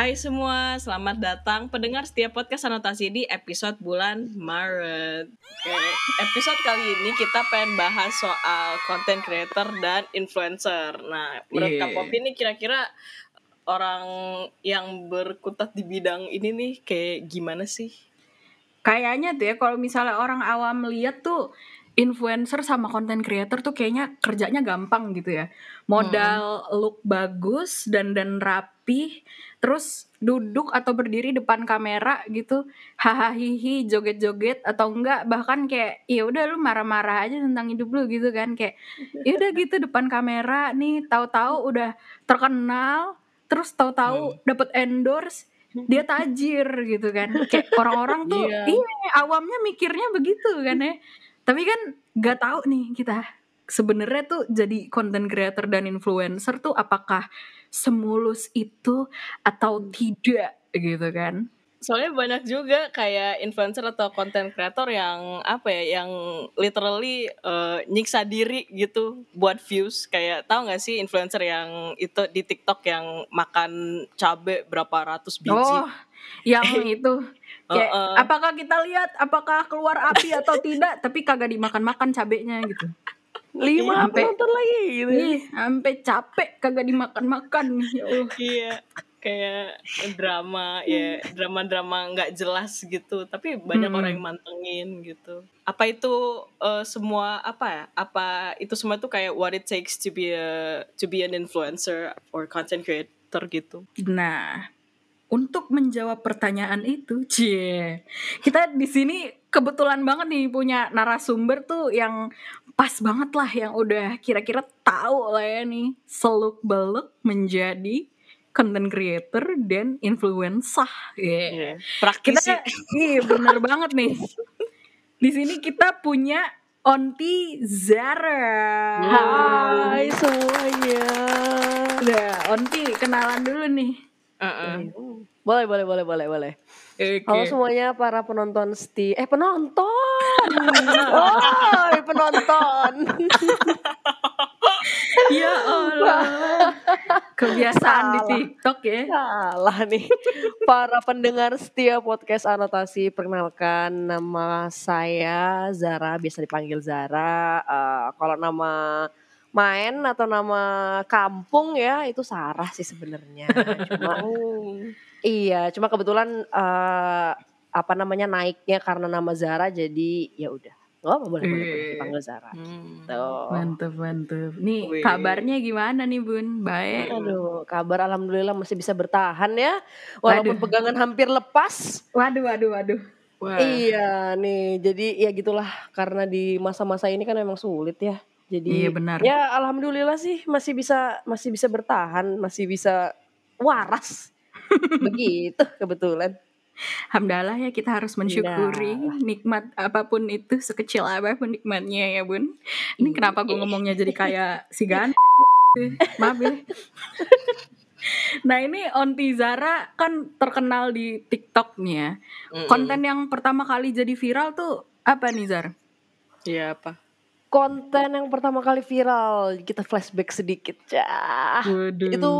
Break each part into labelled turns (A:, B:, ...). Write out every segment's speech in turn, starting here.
A: Hai semua, selamat datang pendengar setiap podcast anotasi di episode bulan Maret. Oke, episode kali ini kita pengen bahas soal content creator dan influencer. Nah, menurut
B: Iya.
A: Kak Popi ini kira-kira orang yang berkutat di bidang ini nih kayak gimana sih?
B: Kayaknya tuh ya kalau misalnya orang awam lihat tuh influencer sama content creator tuh kayaknya kerjanya gampang gitu ya. Modal look bagus dan dan rapi, terus duduk atau berdiri depan kamera gitu, hahaha hihi joget-joget atau enggak bahkan kayak ya udah lu marah-marah aja tentang hidup lu gitu kan kayak ya udah gitu depan kamera nih tahu-tahu udah terkenal, terus tahu-tahu dapet endorse dia tajir gitu kan. Kayak orang-orang tuh
A: Iya.
B: iya awamnya mikirnya begitu kan ya. Tapi kan nggak tahu nih kita sebenarnya tuh jadi content creator dan influencer tuh apakah semulus itu atau tidak gitu kan
A: Soalnya banyak juga kayak influencer atau content creator yang apa ya, yang literally eh, nyiksa diri gitu buat views. Kayak tahu nggak sih influencer yang itu di TikTok yang makan cabe berapa ratus biji?
B: oh yang itu kayak
A: Heeh.
B: apakah kita lihat apakah keluar api atau tidak tapi kagak dimakan-makan cabenya gitu
C: lima
B: Sampai-
C: penonton lagi gitu
B: Ih, sampai capek kagak dimakan-makan ya Allah
A: Iya, kayak drama ya, drama-drama nggak jelas gitu. Tapi banyak
B: Mm-mm.
A: orang yang mantengin gitu. Apa itu eh, semua apa ya? Apa itu semua tuh kayak what it takes to be a to be an influencer or content creator gitu?
B: Nah, untuk menjawab pertanyaan itu, cie, kita di sini kebetulan banget nih punya narasumber tuh yang pas banget lah, yang udah kira-kira tahu lah ya nih seluk beluk menjadi content creator dan influencer. Yeah.
A: Praktisi.
B: Kita, iya bener banget nih. Di sini kita punya Onti Zara.
C: hai semuanya
B: Udah, Onti kenalan dulu nih.
A: Heeh.
C: boleh boleh boleh boleh boleh
B: Oke.
C: halo semuanya para penonton sti eh penonton oh penonton
B: Ya Allah. Kebiasaan di
C: Salah.
B: TikTok ya.
C: salah nih para pendengar setia podcast anotasi perkenalkan nama saya Zara biasa dipanggil Zara Eh, kalau nama main atau nama kampung ya itu Sarah sih sebenarnya cuma
A: Oh.
C: Iya, cuma kebetulan eh apa namanya naiknya karena nama Zara jadi ya udah. Apa boleh boleh,
B: Eh.
C: dipanggil Zara.
A: Hmm.
C: Tuh.
B: Mantep mantep. Nih
A: Wih.
B: kabarnya gimana nih Bun? Baik.
C: Aduh, kabar alhamdulillah masih bisa bertahan ya. Walaupun
B: Waduh.
C: pegangan hampir lepas.
B: Waduh waduh waduh.
A: Wah.
C: Iya nih, jadi ya gitulah karena di masa-masa ini kan memang sulit ya. Jadi
B: Iya benar.
C: ya alhamdulillah sih masih bisa masih bisa bertahan, masih bisa waras. Begitu kebetulan.
B: Alhamdulillah ya kita harus mensyukuri
C: Alhamdulillah.
B: nikmat apa pun itu sekecil apa pun nikmatnya ya Bun. Ini kenapa gue ngomongnya jadi kayak si Gan? Maaf ya. Nah ini Onti Zara kan terkenal di TikTok nih ya.
A: Mm-mm.
B: Konten yang pertama kali jadi viral tuh apa nih Zar?
A: Iya apa?
C: Konten yang pertama kali viral. Kita flashback sedikit ya. Itu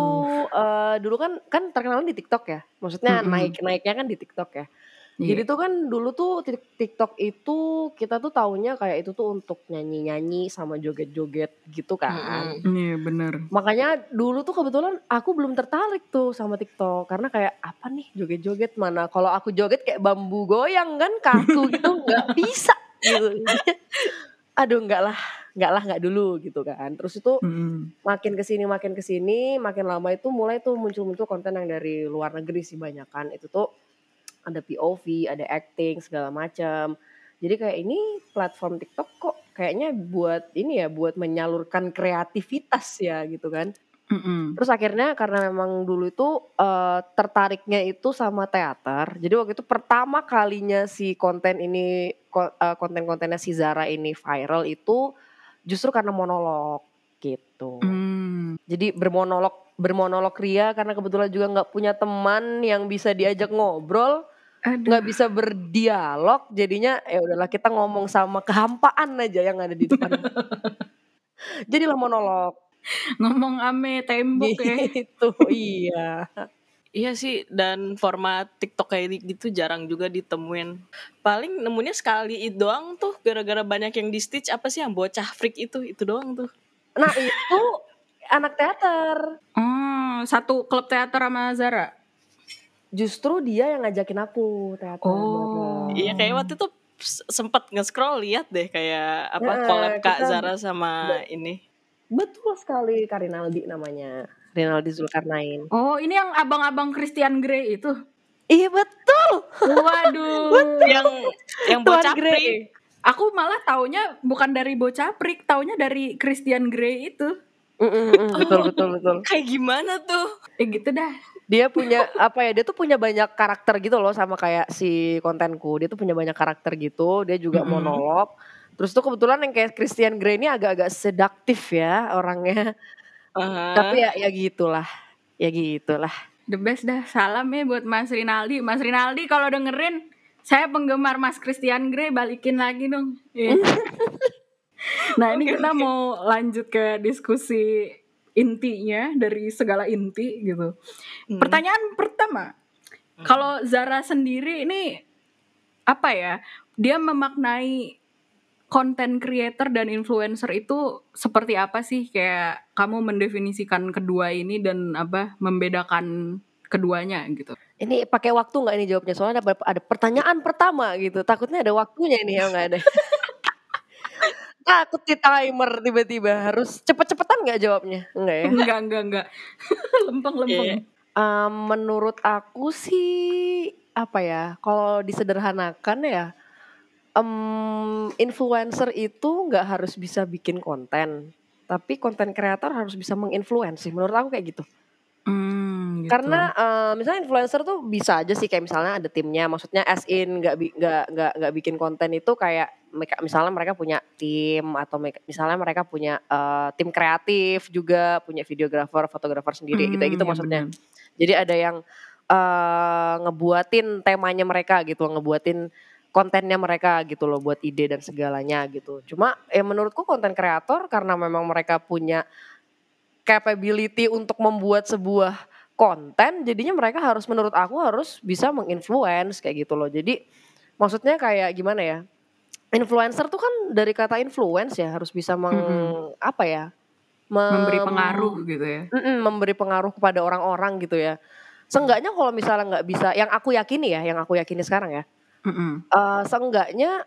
C: eh, dulu kan kan terkenal di TikTok ya. Maksudnya
B: Mm-mm.
C: naik naiknya kan di TikTok ya.
B: Iya.
C: jadi tuh kan dulu tuh Tik- TikTok itu kita tuh taunya kayak itu tuh untuk nyanyi nyanyi sama joget joget gitu kan.
B: Iya bener.
C: makanya dulu tuh kebetulan aku belum tertarik tuh sama TikTok. Karena kayak apa nih joget-joget mana? Kalau aku joget kayak bambu goyang kan kaku gitu nggak bisa. Gitu aduh nggak lah nggak lah nggak dulu gitu kan. Terus itu
B: Mm-mm.
C: makin ke sini makin ke sini makin lama itu mulai tuh muncul-muncul konten yang dari luar negeri sih banyak kan. Itu tuh ada POV ada acting segala macam. Jadi kayak ini platform TikTok kok kayaknya buat ini ya buat menyalurkan kreativitas ya gitu kan
B: Mm-mm.
C: Terus akhirnya karena memang dulu itu eh, tertariknya itu sama teater. Jadi waktu itu pertama kalinya si konten ini eh, konten-kontennya si Zara ini viral itu justru karena monolog gitu.
B: Mm.
C: Jadi bermonolog bermonolog ria karena kebetulan juga nggak punya teman yang bisa diajak ngobrol, nggak bisa berdialog. Jadinya ya udahlah kita ngomong sama kehampaan aja yang ada di depan. Jadilah monolog.
B: Ngomong ame tembok ya.
C: Gitu, iya.
A: Iya sih, dan format TikTok kayak gitu jarang juga ditemuin. Paling nemunya sekali itu doang tuh, gara-gara banyak yang di stitch apa sih yang bocah freak itu, itu doang tuh.
C: Nah itu anak teater.
B: Oh, satu klub teater sama Zara.
C: Justru dia yang ngajakin aku teater.
B: Oh.
A: Iya kayak waktu itu sempet nge-scroll lihat deh kayak apa
C: Heeh,
A: collab Kak Zara sama ini.
C: Betul sekali Karinaldi namanya. Rinaldi Zulkarnain.
B: Oh, ini yang abang-abang Christian Grey itu.
C: Iya betul.
B: Waduh.
A: yang yang
C: Tuan
A: bocah
C: Grey.
B: Aku malah taunya bukan dari bocah prik, taunya dari Christian Grey itu.
C: Mm, mm, mm, betul betul betul.
A: Kayak gimana tuh?
B: Eh gitu dah.
C: Dia punya apa ya? Dia tuh punya banyak karakter gitu loh sama kayak si kontenku. Dia tuh punya banyak karakter gitu. Dia juga
B: Mm-mm.
C: monolog. Terus tuh kebetulan yang kayak Christian Grey ini agak-agak sedaktif ya orangnya.
A: Aha.
C: Tapi ya ya gitulah. Ya gitulah.
B: The best dah. Salam ya buat Mas Rinaldi. Mas Rinaldi kalau dengerin, saya penggemar Mas Christian Grey, balikin lagi dong. Iya. nah ini kita mau lanjut ke diskusi intinya dari segala inti gitu.
A: Hmm.
B: Pertanyaan pertama, kalau Zara sendiri ini apa ya? Dia memaknai konten creator dan influencer itu seperti apa sih? Kayak kamu mendefinisikan kedua ini dan apa membedakan keduanya gitu.
C: Ini pakai waktu nggak ini jawabnya? Soalnya ada, ada pertanyaan pertama gitu. Takutnya ada waktunya ini ya nggak ada. Takut di timer tiba-tiba harus cepet-cepetan nggak jawabnya? Enggak ya?
B: Enggak, enggak, enggak. Lempeng-lempeng.
A: Iya.
C: Em, menurut aku sih apa ya? Kalau disederhanakan ya, em, influencer itu nggak harus bisa bikin konten, tapi konten kreator harus bisa menginfluensi. Menurut aku kayak gitu.
B: Hmm, gitu.
C: Karena eh, misalnya influencer tuh bisa aja sih kayak misalnya ada timnya, maksudnya as in nggak nggak nggak nggak bikin konten itu kayak mereka- misalnya mereka punya tim atau misalnya mereka punya eh, tim kreatif juga, punya videografer, fotografer sendiri gitu
B: Hmm,
C: gitu
B: iya
C: maksudnya.
B: benar.
C: Jadi ada yang eh ngebuatin temanya mereka gitu, ngebuatin kontennya mereka gitu loh buat ide dan segalanya gitu. Cuma ya menurutku konten kreator karena memang mereka punya capability untuk membuat sebuah konten, jadinya mereka harus menurut aku harus bisa menginfluence kayak gitu loh. Jadi maksudnya kayak gimana ya? Influencer tuh kan dari kata influence ya harus bisa meng
B: Mm-mm.
C: apa ya? mem-
B: Memberi pengaruh gitu ya.
C: Memberi pengaruh kepada orang-orang gitu ya. Seenggaknya kalau misalnya nggak bisa, yang aku yakini ya, yang aku yakini sekarang ya, Eh seenggaknya,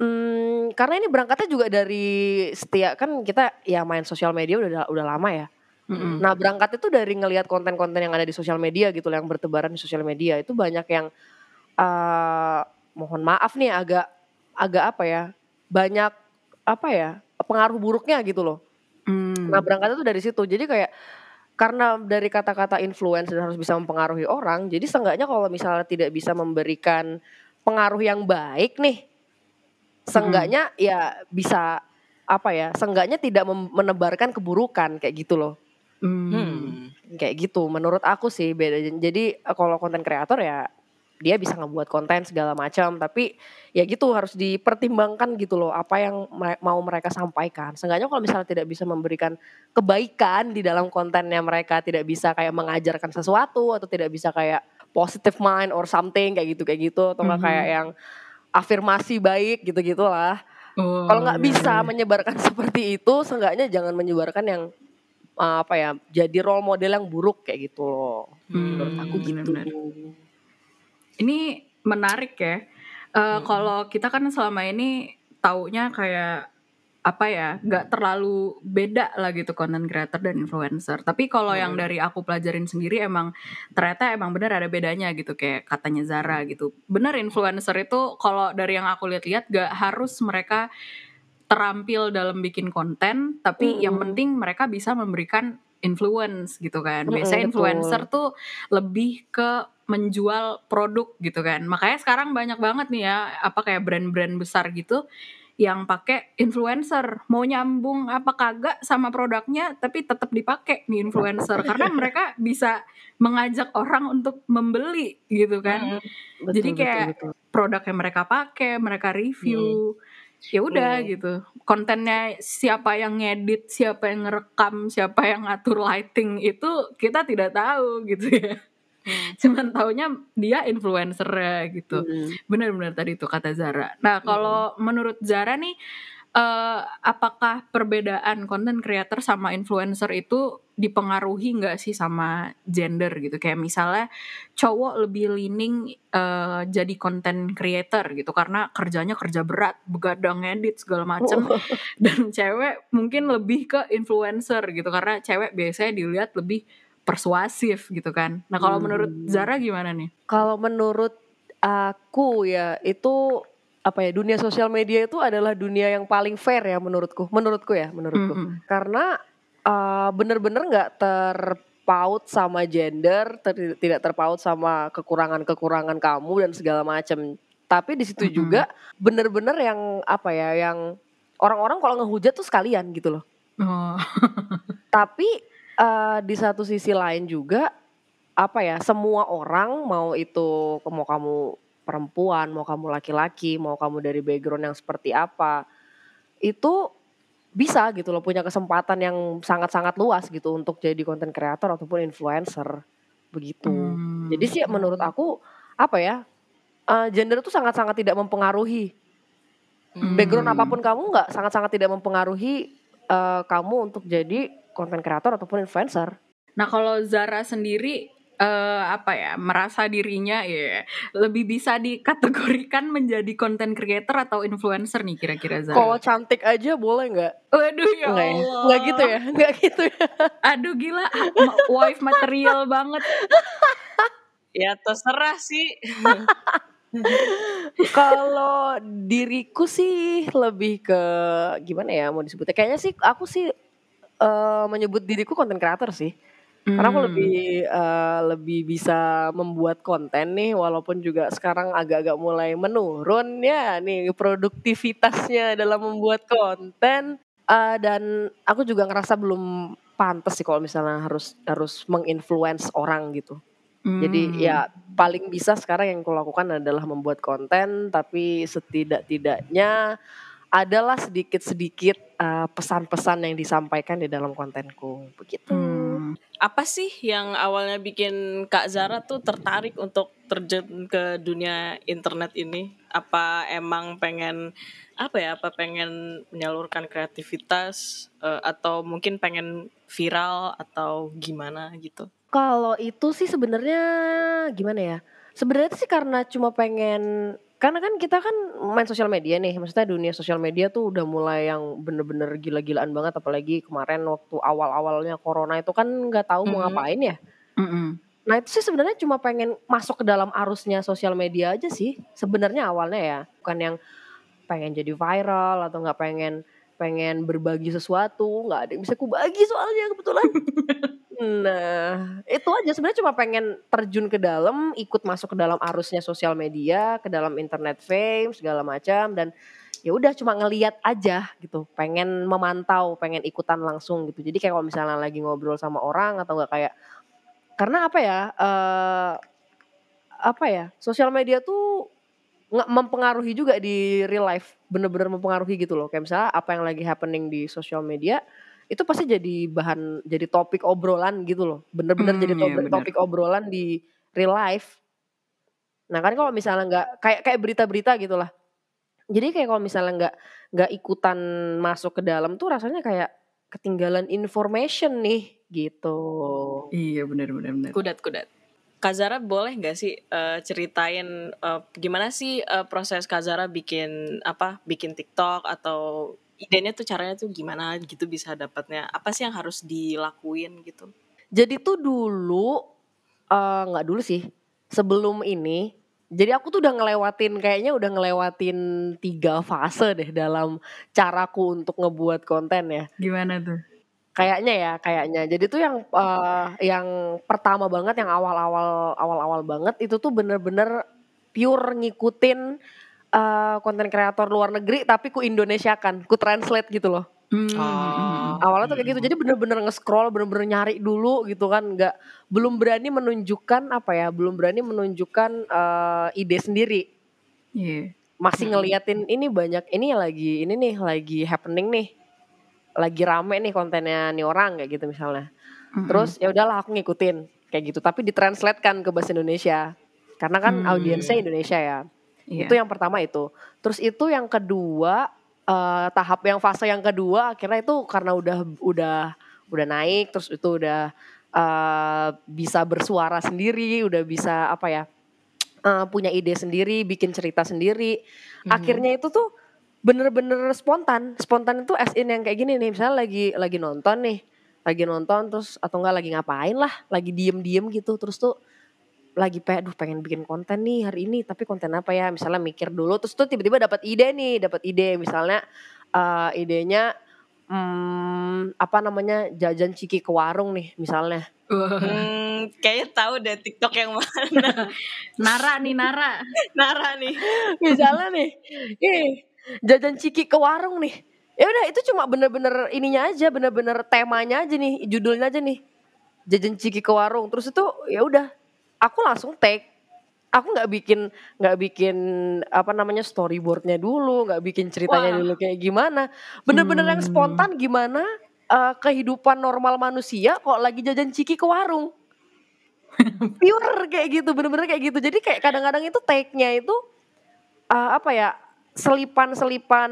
C: mm, karena ini berangkatnya juga dari setiap kan kita ya main sosial media udah udah lama ya.
B: Mm-mm.
C: Nah berangkat itu dari ngelihat konten-konten yang ada di sosial media gitu, yang bertebaran di sosial media itu banyak yang, eh mohon maaf nih agak agak apa ya, banyak apa ya pengaruh buruknya gitu loh.
B: Hmm.
C: Nah berangkatnya tuh dari situ. Jadi kayak karena dari kata-kata influence dan harus bisa mempengaruhi orang, jadi seenggaknya kalau misalnya tidak bisa memberikan pengaruh yang baik nih, seenggaknya ya bisa apa ya, seenggaknya tidak menebarkan keburukan kayak gitu loh.
B: Hmm.
A: Hmm.
C: Kayak gitu menurut aku sih beda. Jadi kalau konten kreator ya dia bisa ngebuat konten segala macam tapi ya gitu harus dipertimbangkan gitu loh apa yang mau mereka sampaikan. Seenggaknya kalau misalnya tidak bisa memberikan kebaikan di dalam kontennya mereka tidak bisa kayak mengajarkan sesuatu atau tidak bisa kayak positive mind or something kayak gitu kayak gitu atau nggak
B: Mhm.
C: kayak yang afirmasi baik gitu gitulah.
B: Oh,
C: Kalau nggak
B: iya,
C: bisa
B: iya.
C: menyebarkan seperti itu, seenggaknya jangan menyebarkan yang apa ya, jadi role model yang buruk kayak gitu loh.
B: Hmm,
C: Menurut aku gitu.
B: Ini menarik ya. Eh, Kalau kita kan selama ini taunya kayak apa ya, nggak terlalu beda lah gitu content creator dan influencer. Tapi kalau yang
C: Hmm.
B: dari aku pelajarin sendiri emang ternyata emang benar ada bedanya gitu kayak katanya Zara gitu. Bener influencer itu kalau dari yang aku lihat-lihat gak harus mereka terampil dalam bikin konten, tapi yang
C: Mm-mm.
B: penting mereka bisa memberikan influence gitu kan. Biasanya
C: betul.
B: influencer tuh lebih ke menjual produk gitu kan. Makanya sekarang banyak banget nih ya apa kayak brand-brand besar gitu yang pakai influencer mau nyambung apa kagak sama produknya tapi tetap dipakai nih influencer karena mereka bisa mengajak orang untuk membeli gitu kan.
C: Betul,
B: Jadi
C: betul,
B: kayak
C: betul.
B: produk yang mereka pakai, mereka review. Ya udah
C: Hmm.
B: gitu. Kontennya siapa yang ngedit, siapa yang ngerekam, siapa yang ngatur lighting itu kita tidak tahu gitu ya.
A: Hmm.
B: cuman taunya dia influencer gitu
C: Hmm.
B: benar-benar tadi itu kata Zara nah kalau menurut Zara nih eh, apakah perbedaan konten creator sama influencer itu dipengaruhi nggak sih sama gender gitu kayak misalnya cowok lebih leaning eh, jadi konten creator gitu karena kerjanya kerja berat begadang edit segala macem dan cewek mungkin lebih ke influencer gitu karena cewek biasanya dilihat lebih persuasif gitu kan. Nah kalau
C: Hmm.
B: menurut Zara gimana nih?
C: Kalau menurut aku ya itu apa ya dunia sosial media itu adalah dunia yang paling fair ya menurutku, menurutku ya menurutku.
B: Mm-mm.
C: Karena uh, bener-bener nggak terpaut sama gender, ter- tidak terpaut sama kekurangan-kekurangan kamu dan segala macam. Tapi di situ
B: Mm-mm.
C: juga bener-bener yang apa ya, yang orang-orang kalau ngehujat tuh sekalian gitu loh.
B: Oh.
C: Tapi eh, di satu sisi lain juga apa ya, semua orang mau itu mau kamu perempuan, mau kamu laki-laki, mau kamu dari background yang seperti apa, itu bisa gitu loh punya kesempatan yang sangat-sangat luas gitu untuk jadi konten kreator ataupun influencer begitu.
B: Hmm.
C: Jadi sih menurut aku apa ya eh, gender itu sangat-sangat tidak mempengaruhi
A: Hmm.
C: background apa pun kamu nggak sangat-sangat tidak mempengaruhi eh, kamu untuk jadi konten kreator ataupun influencer.
B: Nah kalau Zara sendiri eh, apa ya merasa dirinya ya lebih bisa dikategorikan menjadi konten creator atau influencer nih kira-kira Zara?
C: Kalau cantik aja boleh nggak?
B: Waduh ya
C: Nggak ya?
B: Allah.
C: Nggak gitu ya? Nggak gitu ya?
B: Aduh gila, ma- wife material banget.
A: Ya terserah sih.
C: Kalau diriku sih lebih ke gimana ya mau disebutnya? Kayaknya sih aku sih eh, menyebut diriku konten kreator sih. Karena aku lebih eh, lebih bisa membuat konten nih walaupun juga sekarang agak-agak mulai menurun ya nih produktivitasnya dalam membuat konten Eh, dan aku juga ngerasa belum pantas sih kalau misalnya harus harus menginfluence orang gitu. Jadi
B: Hmm.
C: ya paling bisa sekarang yang aku lakukan adalah membuat konten tapi setidak-tidaknya adalah sedikit-sedikit eh, pesan-pesan yang disampaikan di dalam kontenku begitu.
B: Hmm.
A: Apa sih yang awalnya bikin Kak Zara tuh tertarik untuk terjun ke dunia internet ini? Apa emang pengen apa ya? Apa pengen menyalurkan kreativitas eh, atau mungkin pengen viral atau gimana gitu?
C: Kalau itu sih sebenarnya gimana ya? Sebenarnya sih karena cuma pengen karena kan kita kan main sosial media nih, maksudnya dunia sosial media tuh udah mulai yang bener-bener gila-gilaan banget apalagi kemarin waktu awal-awalnya corona itu kan nggak tahu mau
A: Mhm.
C: ngapain ya.
B: Mm-mm.
C: Nah itu sih sebenarnya cuma pengen masuk ke dalam arusnya sosial media aja sih sebenarnya awalnya ya bukan yang pengen jadi viral atau nggak pengen pengen berbagi sesuatu nggak ada yang bisa kubagi soalnya kebetulan. nah itu aja. Sebenarnya cuma pengen terjun ke dalam ikut masuk ke dalam arusnya sosial media ke dalam internet fame segala macam dan ya udah cuma ngeliat aja gitu. Pengen memantau pengen ikutan langsung gitu. Jadi kayak kalau misalnya lagi ngobrol sama orang atau nggak kayak karena apa ya eh apa ya sosial media tuh mempengaruhi juga di real life bener-bener mempengaruhi gitu loh kayak misalnya apa yang lagi happening di sosial media itu pasti jadi bahan jadi topik obrolan gitu loh bener-bener
B: Hmm,
C: jadi
B: iya,
C: topik,
B: bener.
C: topik obrolan di real life nah kan kalau misalnya nggak kayak kayak berita-berita gitulah jadi kayak kalau misalnya nggak nggak ikutan masuk ke dalam tuh rasanya kayak ketinggalan information nih gitu
B: Iya benar-benar benar.
A: Kudat kudat. Kak Zara boleh nggak sih eh, ceritain eh, gimana sih eh, proses Kak Zara bikin apa bikin TikTok atau idenya tuh caranya tuh gimana gitu bisa dapatnya apa sih yang harus dilakuin gitu?
C: Jadi tuh dulu eh, nggak dulu sih sebelum ini. Jadi aku tuh udah ngelewatin kayaknya udah ngelewatin tiga fase deh dalam caraku untuk ngebuat konten ya.
B: Gimana tuh?
C: Kayaknya ya, kayaknya. Jadi tuh yang eh, yang pertama banget, yang awal-awal awal-awal banget itu tuh bener-bener pure ngikutin eh, konten kreator luar negeri tapi ku Indonesia kan, ku translate gitu loh.
B: Hmm, hmm,
C: Awalnya tuh kayak gitu. Jadi bener-bener nge-scroll, bener-bener nyari dulu gitu kan, nggak belum berani menunjukkan apa ya, belum berani menunjukkan eh, ide sendiri.
B: Iya.
C: Masih ngeliatin ini banyak ini lagi ini nih lagi happening nih. Lagi rame nih kontennya nih orang kayak gitu misalnya. Terus ya udahlah aku ngikutin. kayak gitu tapi ditranslatekan ke bahasa Indonesia karena kan
B: Hmm.
C: audiensnya Indonesia ya
B: Iya.
C: itu yang pertama itu terus itu yang kedua eh, tahap yang fase yang kedua akhirnya itu karena udah udah udah naik terus itu udah eh, bisa bersuara sendiri udah bisa apa ya eh, punya ide sendiri bikin cerita sendiri
B: Mhm.
C: akhirnya itu tuh bener-bener spontan spontan itu as in yang kayak gini nih misalnya lagi lagi nonton nih lagi nonton terus atau enggak lagi ngapain lah lagi diem-diem gitu terus tuh lagi pengen aduh pengen bikin konten nih hari ini tapi konten apa ya misalnya mikir dulu terus tuh tiba-tiba dapat ide nih dapat ide misalnya eh, idenya hmm, apa namanya jajan ciki ke warung nih misalnya.
A: Hmm, kayaknya tahu deh TikTok yang mana.
B: Nara nih Nara.
A: Nara nih.
C: misalnya nih ih jajan ciki ke warung nih. Ya udah itu cuma bener-bener ininya aja bener-bener temanya aja nih judulnya aja nih. Jajan ciki ke warung. Terus itu ya udah aku langsung take. Aku nggak bikin nggak bikin apa namanya storyboardnya dulu nggak bikin ceritanya
B: Wah.
C: dulu kayak gimana. Bener-bener yang
B: Hmm.
C: spontan gimana eh, kehidupan normal manusia kok lagi jajan ciki ke warung. Pure kayak gitu bener-bener kayak gitu. Jadi kayak kadang-kadang itu take-nya itu eh, apa ya selipan-selipan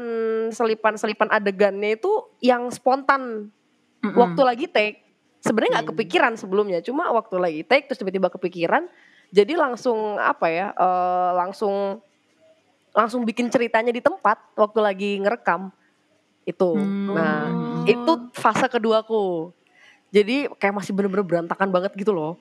C: selipan-selipan adegannya itu yang spontan
B: Mm-mm.
C: waktu lagi take sebenarnya nggak
B: Hmm.
C: kepikiran sebelumnya cuma waktu lagi take terus tiba-tiba kepikiran jadi langsung apa ya eh, langsung langsung bikin ceritanya di tempat waktu lagi ngerekam itu
B: Hmm.
C: nah itu fase keduaku jadi kayak masih bener-bener berantakan banget gitu loh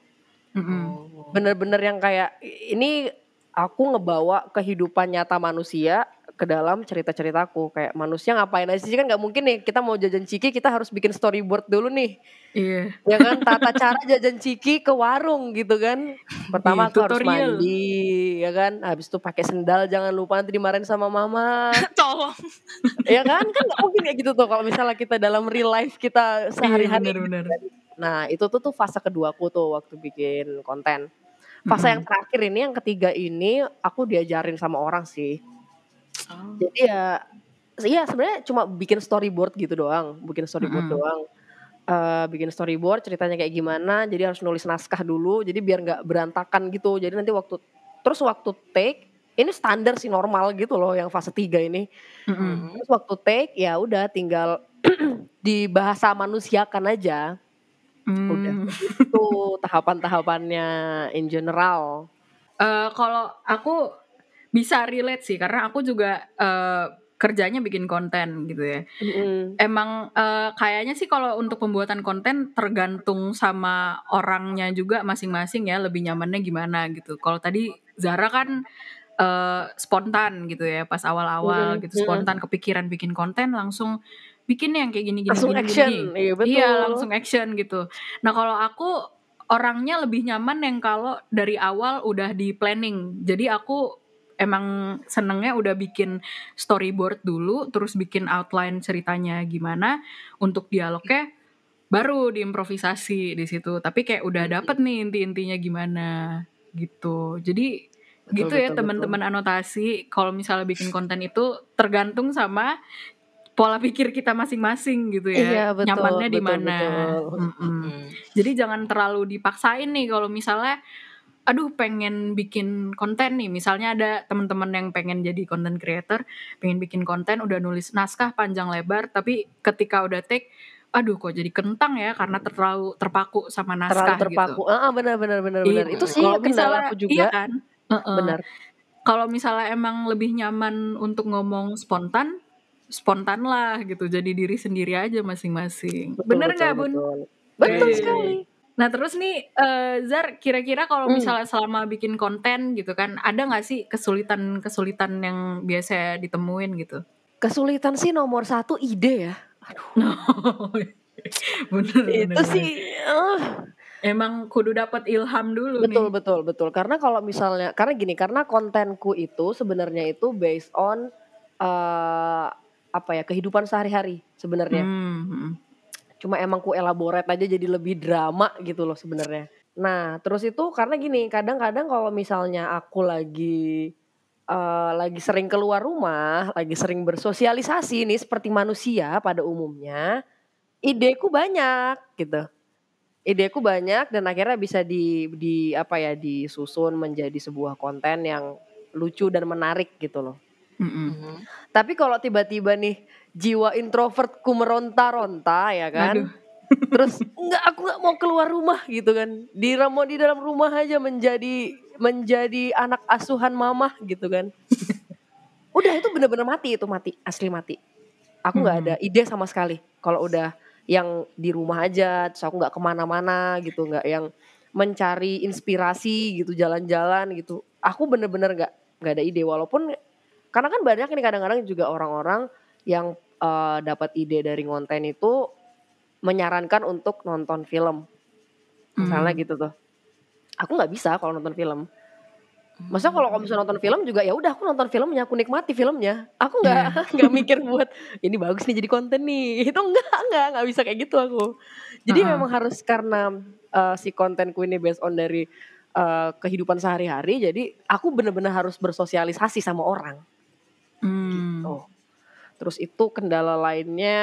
B: Mm-mm.
C: bener-bener yang kayak ini aku ngebawa kehidupan nyata manusia ke dalam cerita-ceritaku. Kayak manusia ngapain aja sih? Kan nggak mungkin nih kita mau jajan ciki kita harus bikin storyboard dulu nih.
B: Iya.
C: ya kan? Tata cara jajan ciki ke warung gitu kan. Pertama
B: Iya,
C: aku harus mandi ya kan? Habis itu pakai sendal jangan lupa nanti dimarahin sama mama.
A: Tolong.
C: ya kan? Kan nggak mungkin kayak gitu tuh kalau misalnya kita dalam real life kita sehari-hari
B: Iya, benar-benar.
C: Nah itu tuh tuh fase keduaku tuh waktu bikin konten. Fase yang terakhir ini, yang ketiga ini aku diajarin sama orang sih. Jadi ya, iya sebenarnya cuma bikin storyboard gitu doang, bikin storyboard
B: Mm-mm.
C: doang. Eh, bikin storyboard ceritanya kayak gimana, jadi harus nulis naskah dulu, jadi biar nggak berantakan gitu. Jadi nanti waktu terus waktu take ini standar sih normal gitu loh yang fase 3 ini.
B: Mm-mm.
C: Terus waktu take ya udah tinggal dibahasa manusiakan aja. Udah.
B: Hmm.
C: itu tahapan-tahapannya in general.
B: Eh, kalau aku bisa relate sih karena aku juga eh, kerjanya bikin konten gitu ya.
C: Mm-mm.
B: Emang eh, kayaknya sih kalau untuk pembuatan konten tergantung sama orangnya juga masing-masing ya lebih nyamannya gimana gitu. Kalau tadi Zara kan eh, spontan gitu ya pas awal-awal
C: Mm-mm,
B: gitu spontan kepikiran bikin konten langsung bikin yang kayak gini-gini
C: Langsung
B: gini,
C: action,
B: gini.
C: iya betul.
B: Iya langsung action gitu. Nah kalau aku orangnya lebih nyaman yang kalau dari awal udah di planning. Jadi aku emang senengnya udah bikin storyboard dulu, terus bikin outline ceritanya gimana untuk dialognya baru diimprovisasi di situ. Tapi kayak udah dapet nih inti-intinya gimana gitu. Jadi
C: Betul,
B: gitu ya teman-teman anotasi. Kalau misalnya bikin konten itu tergantung sama pola pikir kita masing-masing gitu ya.
C: Iya, betul,
B: Nyamannya di mana. Mm-mm.
A: Hmm.
B: Jadi jangan terlalu dipaksain nih kalau misalnya aduh pengen bikin konten nih. Misalnya ada teman-teman yang pengen jadi content creator, pengen bikin konten udah nulis naskah panjang lebar tapi ketika udah take aduh kok jadi kentang ya karena terlalu terpaku sama naskah
C: Terlalu terpaku.
B: gitu.
C: Ah, benar benar benar benar.
B: Itu
C: Itu sih
B: kalau
C: kendala
B: misalnya
C: aku juga.
B: iya kan? Heeh.
C: Benar.
B: Kalau misalnya emang lebih nyaman untuk ngomong spontan, spontan lah gitu. Jadi diri sendiri aja masing-masing. Bener
C: betul,
B: nggak bun?
C: Betul, betul
B: Iya.
C: sekali.
B: Nah terus nih eh, Zar, kira-kira kalau
C: Hmm.
B: misalnya selama bikin konten gitu kan, ada nggak sih kesulitan-kesulitan yang biasa ditemuin gitu?
C: Kesulitan sih nomor satu ide ya.
B: bener,
C: itu
B: bener,
C: sih eh,
B: Emang kudu dapat ilham dulu
C: betul
B: nih.
C: betul betul. Karena kalau misalnya karena gini, karena kontenku itu sebenarnya itu based on eh apa ya kehidupan sehari-hari sebenarnya.
B: Hmm, hmm.
C: Cuma emang ku elaborate aja jadi lebih drama gitu loh sebenarnya. Nah, terus itu karena gini, kadang-kadang kalau misalnya aku lagi eh, lagi sering keluar rumah, lagi sering bersosialisasi nih seperti manusia pada umumnya, ideku banyak gitu. ideku banyak dan akhirnya bisa di di apa ya disusun menjadi sebuah konten yang lucu dan menarik gitu loh.
B: Mm-mm.
A: Mhm.
C: Tapi kalau tiba-tiba nih jiwa introvertku meronta-ronta ya kan.
B: Aduh.
C: Terus enggak aku nggak mau keluar rumah gitu kan. Di mau di dalam rumah aja menjadi menjadi anak asuhan mamah gitu kan. udah itu bener-bener mati itu mati asli mati. Aku nggak
B: Hmm.
C: ada ide sama sekali kalau udah yang di rumah aja terus aku nggak ke mana-mana gitu nggak yang mencari inspirasi gitu jalan-jalan gitu. Aku bener-bener nggak nggak ada ide walaupun karena kan banyak nih kadang-kadang juga orang-orang yang eh, dapat ide dari konten itu menyarankan untuk nonton film misalnya
B: Hmm.
C: gitu tuh aku nggak bisa kalau nonton film masa kalau kamu bisa nonton film juga ya udah aku nonton filmnya aku nikmati filmnya aku nggak
B: Iya.
C: nggak mikir buat ini bagus nih jadi konten nih itu enggak enggak nggak bisa kayak gitu aku jadi
B: Uh-uh.
C: memang harus karena eh, si kontenku ini based on dari eh, kehidupan sehari-hari jadi aku bener-bener harus bersosialisasi sama orang
B: Hmm.
C: gitu. Terus itu kendala lainnya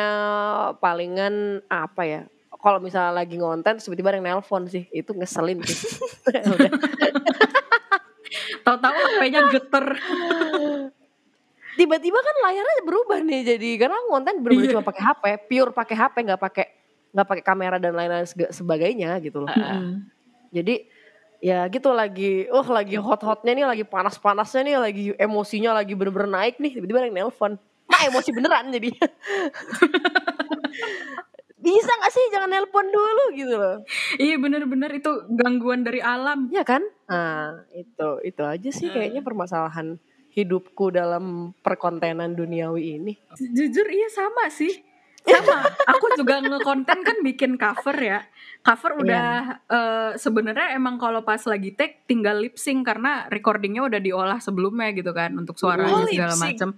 C: palingan apa ya? Kalau misalnya lagi ngonten tiba-tiba ada yang nelpon sih, itu ngeselin sih.
B: Tahu-tahu HP-nya geter.
C: Tiba-tiba kan layarnya berubah nih jadi karena ngonten bener-bener
B: Iya.
C: cuma pakai HP, pure pakai HP nggak pakai nggak pakai kamera dan lain-lain sebagainya gitu loh.
B: Mm-mm.
C: Jadi ya gitu lagi, oh lagi hot-hotnya nih, lagi panas-panasnya nih, lagi emosinya lagi bener-bener naik nih, tiba-tiba ada yang nelpon. Nah emosi beneran jadi. Bisa gak sih jangan nelpon dulu gitu loh.
B: Iya bener-bener itu gangguan dari alam.
C: Ya kan? Nah itu, itu aja sih kayaknya permasalahan hidupku dalam perkontenan duniawi ini.
B: Jujur iya sama sih. Sama. Aku juga ngekonten kan bikin cover ya. Cover udah eh, sebenarnya emang kalau pas lagi take tinggal lip sync karena recordingnya udah diolah sebelumnya gitu kan untuk suaranya
A: Oh,
B: segala macam.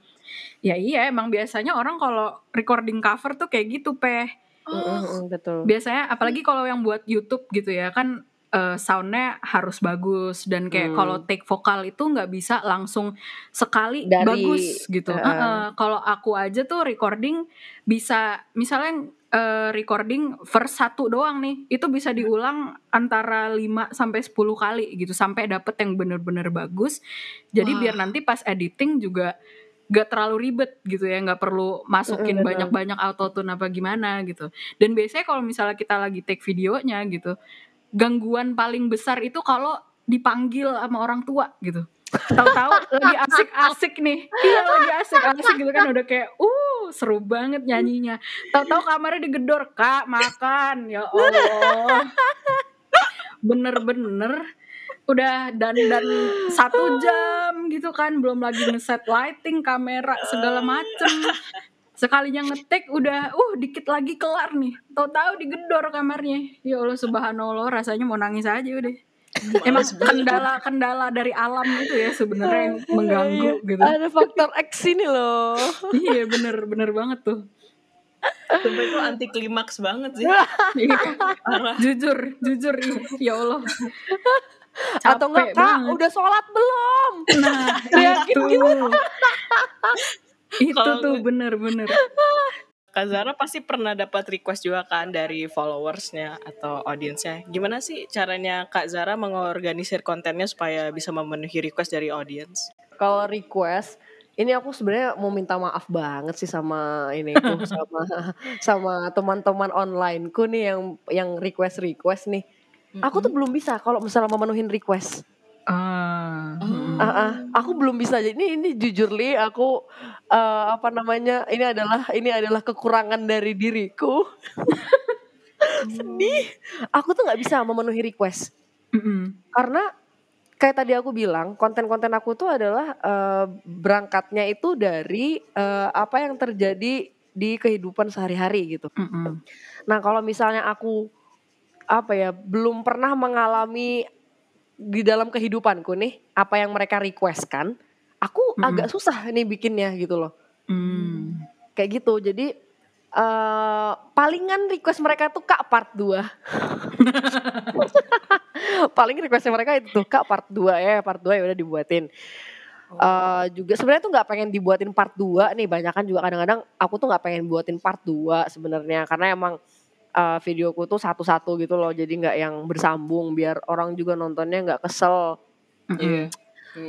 B: Ya iya emang biasanya orang kalau recording cover tuh kayak gitu peh.
C: Mm, betul.
B: biasanya apalagi kalau yang buat YouTube gitu ya kan eh, soundnya harus bagus dan kayak
C: Hmm.
B: kalau take vokal itu nggak bisa langsung sekali
C: Dari-
B: bagus gitu.
C: eh.
B: Heeh, kalau aku aja tuh recording bisa misalnya eh, recording verse satu doang nih itu bisa diulang antara 5 sampai 10 kali gitu sampai dapet yang bener-bener bagus. Jadi
A: Wah.
B: biar nanti pas editing juga gak terlalu ribet gitu ya nggak perlu masukin banyak-banyak autotune apa gimana gitu. Dan biasanya kalau misalnya kita lagi take videonya gitu gangguan paling besar itu kalau dipanggil sama orang tua gitu. Tahu-tahu lagi asik-asik nih. Iya lagi asik-asik gitu kan udah kayak uh seru banget nyanyinya. Tahu-tahu kamarnya digedor kak makan. Ya allah. Bener-bener udah dan dan satu jam gitu kan belum lagi ngeset lighting kamera segala macem. Sekalinya ngetik udah uh dikit lagi kelar nih. Tahu-tahu digedor kamarnya. Ya allah subhanallah rasanya mau nangis aja udah. Emang kendala kendala dari alam itu ya sebenarnya yang mengganggu gitu.
C: Ada faktor X ini loh.
B: iya bener bener banget tuh.
A: Sumpah itu anti klimaks banget sih.
B: Iya. Jujur jujur. Iya. ya allah
C: Atau enggak
B: Capek
C: kak
B: banget.
C: udah sholat belum?
B: Nah, itu. itu
A: Kalau
B: tuh bener-bener.
A: Kak Zara pasti pernah dapat request juga kan dari followersnya atau audiensnya. Gimana sih caranya Kak Zara mengorganisir kontennya supaya bisa memenuhi request dari audiens?
C: Kalau request ini aku sebenarnya mau minta maaf banget sih sama ini tuh sama sama teman-teman onlineku nih yang yang request request nih. Aku tuh belum bisa kalau misalnya memenuhin request.
B: Ah.
A: Oh.
C: Ah, ah, aku belum bisa. Jadi ini ini jujur li aku eh, apa namanya? Ini adalah ini adalah kekurangan dari diriku. Sedih. Aku tuh nggak bisa memenuhi request
B: Mm-mm.
C: karena kayak tadi aku bilang konten-konten aku tuh adalah eh, berangkatnya itu dari eh, apa yang terjadi di kehidupan sehari-hari gitu.
B: Mm-mm.
C: Nah kalau misalnya aku apa ya belum pernah mengalami di dalam kehidupanku nih apa yang mereka requestkan, aku
B: Mm-mm.
C: agak susah nih bikinnya gitu loh.
B: Mm.
C: Kayak gitu. Jadi eh palingan request mereka tuh Kak part 2. Paling requestnya mereka itu tuh Kak part 2 ya, part 2 ya udah dibuatin. Eh juga sebenarnya tuh nggak pengen dibuatin part 2 nih, banyak kan juga kadang-kadang aku tuh nggak pengen buatin part 2 sebenarnya karena emang uh, videoku tuh satu-satu gitu loh. Jadi nggak yang bersambung biar orang juga nontonnya nggak kesel.
A: Iya.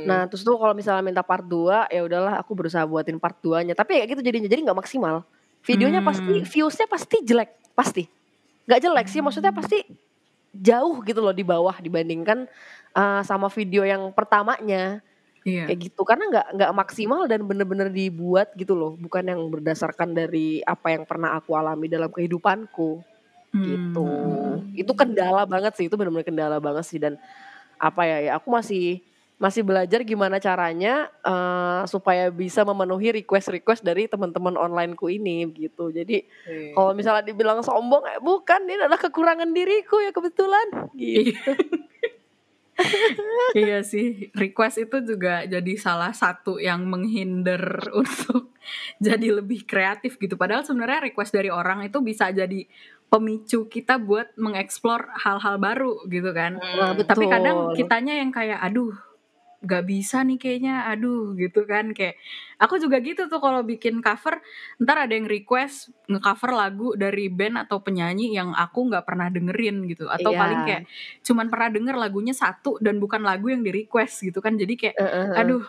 C: nah terus tuh kalau misalnya minta part 2 ya udahlah aku berusaha buatin part 2 nya tapi kayak gitu jadinya jadi nggak maksimal. Videonya pasti
B: Hmm.
C: viewsnya pasti jelek pasti. Nggak jelek sih maksudnya pasti jauh gitu loh di bawah dibandingkan uh, sama video yang pertamanya.
B: Iya.
C: kayak gitu karena nggak nggak maksimal dan bener-bener dibuat gitu loh. Bukan yang berdasarkan dari apa yang pernah aku alami dalam kehidupanku gitu
B: Hmm.
C: itu kendala banget sih itu bener-bener kendala banget sih dan apa ya ya aku masih masih belajar gimana caranya eh, supaya bisa memenuhi request-request dari teman-teman onlineku ini gitu jadi
A: Iya.
C: kalau misalnya dibilang sombong eh bukan ini adalah kekurangan diriku ya kebetulan gitu
B: iya sih, request itu juga jadi salah satu yang menghindar untuk jadi lebih kreatif gitu. Padahal sebenarnya request dari orang itu bisa jadi pemicu kita buat mengeksplor hal-hal baru gitu kan.
A: Hmm.
B: Tapi kadang
C: betul.
B: kitanya yang kayak aduh gak bisa nih kayaknya aduh gitu kan kayak aku juga gitu tuh kalau bikin cover ntar ada yang request ngecover lagu dari band atau penyanyi yang aku nggak pernah dengerin gitu atau
C: Iya.
B: paling kayak cuman pernah denger lagunya satu dan bukan lagu yang di request gitu kan jadi kayak
C: eh, eh.
B: aduh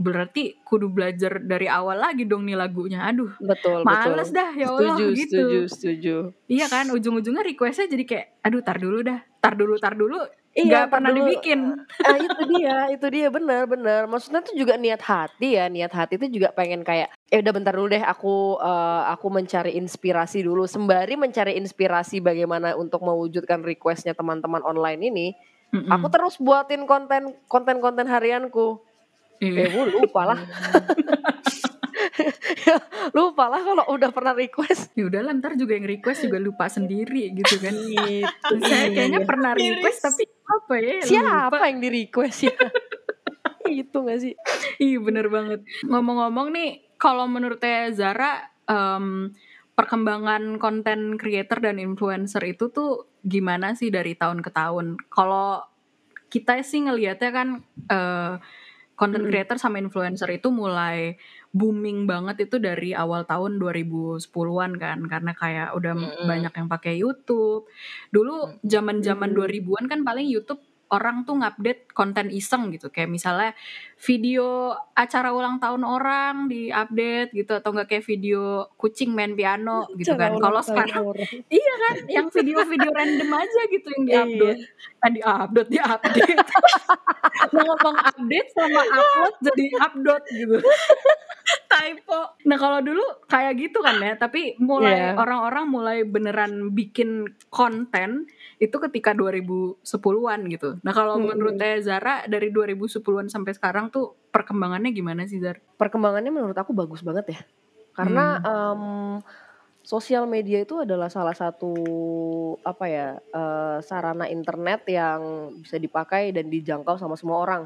B: berarti kudu belajar dari awal lagi dong nih lagunya aduh
C: betul
B: males
C: betul
B: dah ya Allah
C: setuju
B: gitu
C: setuju setuju
B: iya kan ujung-ujungnya requestnya jadi kayak aduh tar dulu dah tar dulu tar dulu
C: Iya,
B: nggak pernah
C: dulu.
B: dibikin
C: Ah itu dia, itu dia benar benar. Maksudnya tuh juga niat hati ya, niat hati itu juga pengen kayak eh udah bentar dulu deh aku eh, aku mencari inspirasi dulu sembari mencari inspirasi bagaimana untuk mewujudkan requestnya teman-teman online ini.
B: Mm-mm.
C: Aku terus buatin konten konten-konten harianku.
B: Iya.
C: Eh gue lupa lah. lupa lah kalau udah pernah request.
B: ya udah ntar juga yang request juga lupa sendiri gitu kan
C: Gitu.
B: saya kayaknya
C: Iya.
B: pernah request tapi apa ya
C: Siapa
B: lupa.
C: yang di request ya? itu gak sih?
B: iya bener banget ngomong-ngomong nih kalau menurut Teh Zara em, perkembangan konten creator dan influencer itu tuh gimana sih dari tahun ke tahun kalau kita sih ngelihatnya kan eh, content creator sama influencer itu mulai booming banget itu dari awal tahun 2010-an kan karena kayak udah
A: Mm-mm.
B: banyak yang pakai YouTube. Dulu zaman-zaman
C: Mm.
B: 2000-an kan paling YouTube orang tuh ngupdate konten iseng gitu kayak misalnya video acara ulang tahun orang di-update gitu atau enggak kayak video kucing main piano gitu kan. Kalau sekarang iya kan yang video-video random aja gitu yang di-upload. Kan di-upload, di-update. Mau ngomong update sama upload jadi upload gitu. Typo. Nah kalau dulu kayak gitu kan ya, tapi mulai
C: Iya.
B: orang-orang mulai beneran bikin konten itu ketika 2010-an gitu. Nah kalau
C: Hmm.
B: menurut Teh Zara dari 2010-an sampai sekarang tuh perkembangannya gimana sih Zar?
C: perkembangannya menurut aku bagus banget ya karena em, sosial media itu adalah salah satu apa ya eh, sarana internet yang bisa dipakai dan dijangkau sama semua orang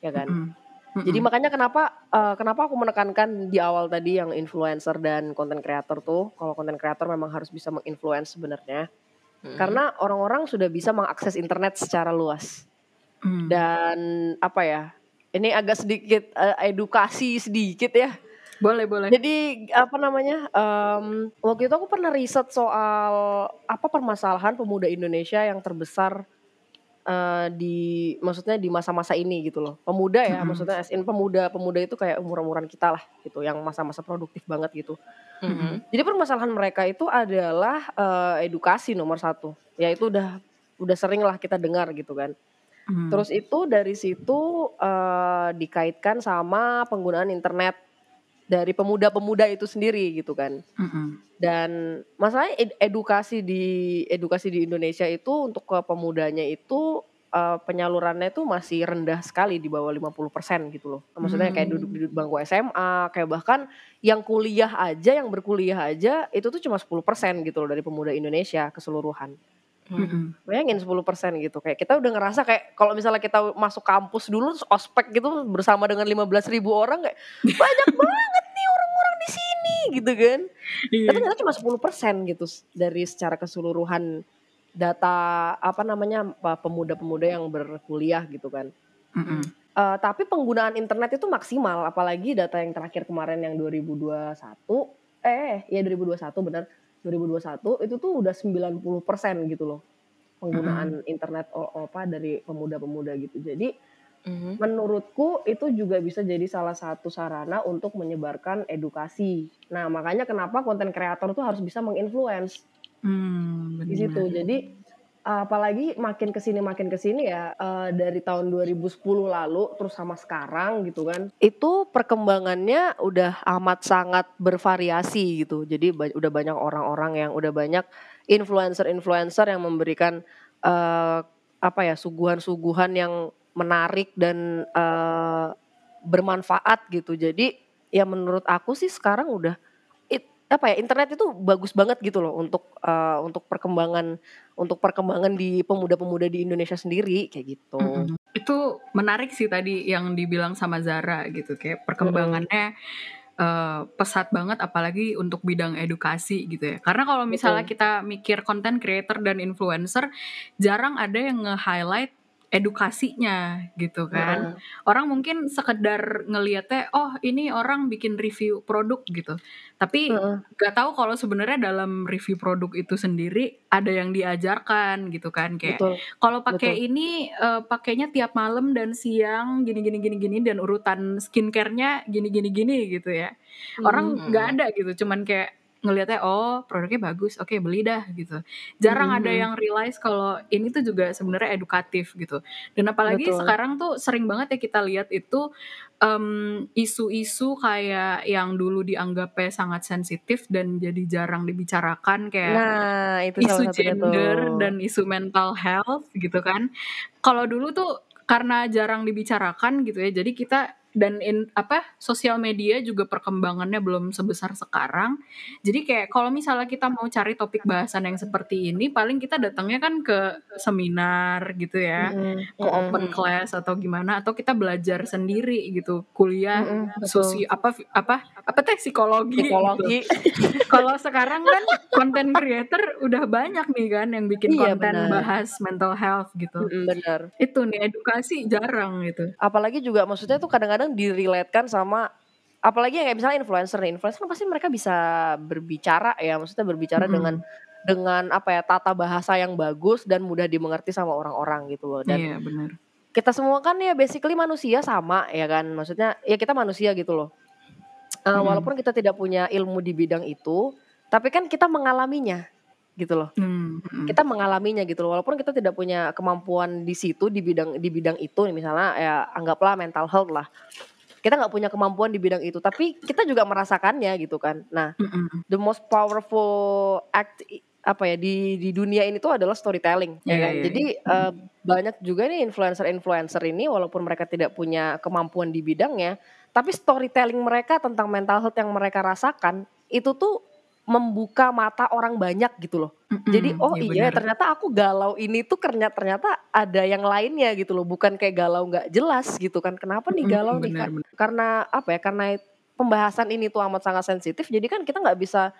C: ya kan
B: Mm-mm. Mm-mm.
C: jadi makanya kenapa eh, kenapa aku menekankan di awal tadi yang influencer dan konten creator tuh kalau konten creator memang harus bisa menginfluence sebenarnya
A: Hmm.
C: karena orang-orang sudah bisa mengakses internet secara luas
B: Mm.
C: dan apa ya ini agak sedikit eh, edukasi sedikit ya
B: boleh boleh.
C: jadi apa namanya? em, waktu itu aku pernah riset soal apa permasalahan pemuda Indonesia yang terbesar eh, di maksudnya di masa-masa ini gitu loh. Pemuda ya,
B: Mm-mm.
C: maksudnya as in pemuda pemuda itu kayak umur-umuran kita lah gitu, yang masa-masa produktif banget gitu.
A: Mhm.
C: Jadi permasalahan mereka itu adalah eh, edukasi nomor satu. Ya itu udah udah sering lah kita dengar gitu kan.
B: Mm.
C: Terus itu dari situ eh, dikaitkan sama penggunaan internet dari pemuda-pemuda itu sendiri gitu kan.
B: Mm-mm.
C: Dan masalahnya ed- edukasi di edukasi di Indonesia itu untuk ke pemudanya itu eh, penyalurannya itu masih rendah sekali di bawah 50% gitu loh. Maksudnya kayak
B: Hmm.
C: duduk di bangku SMA, kayak bahkan yang kuliah aja, yang berkuliah aja itu tuh cuma 10% gitu loh dari pemuda Indonesia keseluruhan.
B: Mm-mm.
C: Bayangin 10% gitu. Kayak kita udah ngerasa kayak kalau misalnya kita masuk kampus dulu ospek gitu bersama dengan 15.000 ribu orang kayak banyak banget nih orang-orang di sini gitu kan.
B: Iya.
C: Tapi ternyata cuma 10% gitu dari secara keseluruhan data apa namanya pemuda-pemuda yang berkuliah gitu kan.
B: Mm-mm.
C: Eh, tapi penggunaan internet itu maksimal apalagi data yang terakhir kemarin yang 2021 eh ya 2021 benar 2021 itu tuh udah 90% gitu loh penggunaan internet o- apa dari pemuda-pemuda gitu. Jadi
A: Mhm.
C: menurutku itu juga bisa jadi salah satu sarana untuk menyebarkan edukasi. Nah, makanya kenapa konten kreator tuh harus bisa menginfluence
B: Hmm,
C: di situ. Jadi apalagi makin ke sini makin ke sini ya eh, dari tahun 2010 lalu terus sama sekarang gitu kan. Itu perkembangannya udah amat sangat bervariasi gitu. Jadi ba- udah banyak orang-orang yang udah banyak influencer-influencer yang memberikan eh, apa ya suguhan-suguhan yang menarik dan eh, bermanfaat gitu. Jadi ya menurut aku sih sekarang udah apa ya internet itu bagus banget gitu loh untuk eh, untuk perkembangan untuk perkembangan di pemuda-pemuda di Indonesia sendiri kayak gitu.
B: Mm-mm. Itu menarik sih tadi yang dibilang sama Zara gitu kayak perkembangannya eh, pesat banget apalagi untuk bidang edukasi gitu ya. Karena kalau misalnya
C: Betul.
B: kita mikir content creator dan influencer jarang ada yang nge-highlight edukasinya gitu kan.
C: Heeh.
B: Orang mungkin sekedar ngelihatnya oh ini orang bikin review produk gitu. Tapi
C: Heeh.
B: nggak tahu kalau sebenarnya dalam review produk itu sendiri ada yang diajarkan gitu kan kayak kalau pakai ini eh, pakainya tiap malam dan siang gini gini gini gini dan urutan skincare-nya gini gini gini gitu ya. Orang
A: Mhm.
B: nggak ada gitu, cuman kayak ngelihatnya oh produknya bagus, oke beli dah gitu. Jarang ada
C: Mhm.
B: yang realize kalau ini tuh juga sebenarnya edukatif gitu. Dan apalagi
C: Betul.
B: sekarang tuh sering banget ya kita lihat itu em, isu-isu kayak yang dulu dianggapnya sangat sensitif dan jadi jarang dibicarakan kayak
C: Nah, itu
B: isu gender
C: tuh.
B: dan isu mental health gitu kan. Kalau dulu tuh karena jarang dibicarakan gitu ya, jadi kita dan in, apa sosial media juga perkembangannya belum sebesar sekarang. Jadi kayak kalau misalnya kita mau cari topik bahasan yang seperti ini, paling kita datangnya kan ke seminar gitu ya,
C: Mhm,
B: ke open class atau gimana, atau kita belajar sendiri gitu, kuliah
C: mhm, betul.
B: sosi apa apa apa teh psikologi gitu.
C: Psikologi.
B: Kalau sekarang kan content creator udah banyak nih kan yang bikin
C: Iya,
B: konten
C: benar.
B: bahas mental health gitu.
C: Mhm, benar.
B: Itu nih edukasi jarang gitu.
C: Apalagi juga maksudnya tuh kadang-kadang direlatekan sama apalagi yang kayak misalnya influencer nih. Influencer kan pasti mereka bisa berbicara ya, maksudnya berbicara
B: Mm-mm.
C: dengan dengan apa ya tata bahasa yang bagus dan mudah dimengerti sama orang-orang gitu loh. Dan
B: Iya benar.
C: kita semua kan ya basically manusia sama ya kan maksudnya ya kita manusia gitu loh Eh,
B: Mm-mm.
C: walaupun kita tidak punya ilmu di bidang itu tapi kan kita mengalaminya gitu loh.
B: Hmm, mm-mm.
C: kita mengalaminya gitu loh walaupun kita tidak punya kemampuan di situ di bidang di bidang itu nih misalnya ya anggaplah mental health lah. Kita nggak punya kemampuan di bidang itu tapi kita juga merasakannya gitu kan. Nah
B: Mm-mm.
C: the most powerful act apa ya di di dunia ini tuh adalah storytelling ya
B: Iya,
C: kan?
B: iya,
C: jadi eh, banyak juga nih influencer-influencer ini walaupun mereka tidak punya kemampuan di bidangnya tapi storytelling mereka tentang mental health yang mereka rasakan itu tuh membuka mata orang banyak gitu loh
B: Mm-mm,
C: jadi oh
B: iya
C: iya
B: benar.
C: ternyata aku galau ini tuh ternyata ternyata ada yang lainnya gitu loh bukan kayak galau nggak jelas gitu kan kenapa nih galau nih
B: benar,
C: Kak?
B: benar.
C: karena apa ya karena pembahasan ini tuh amat sangat sensitif jadi kan kita nggak bisa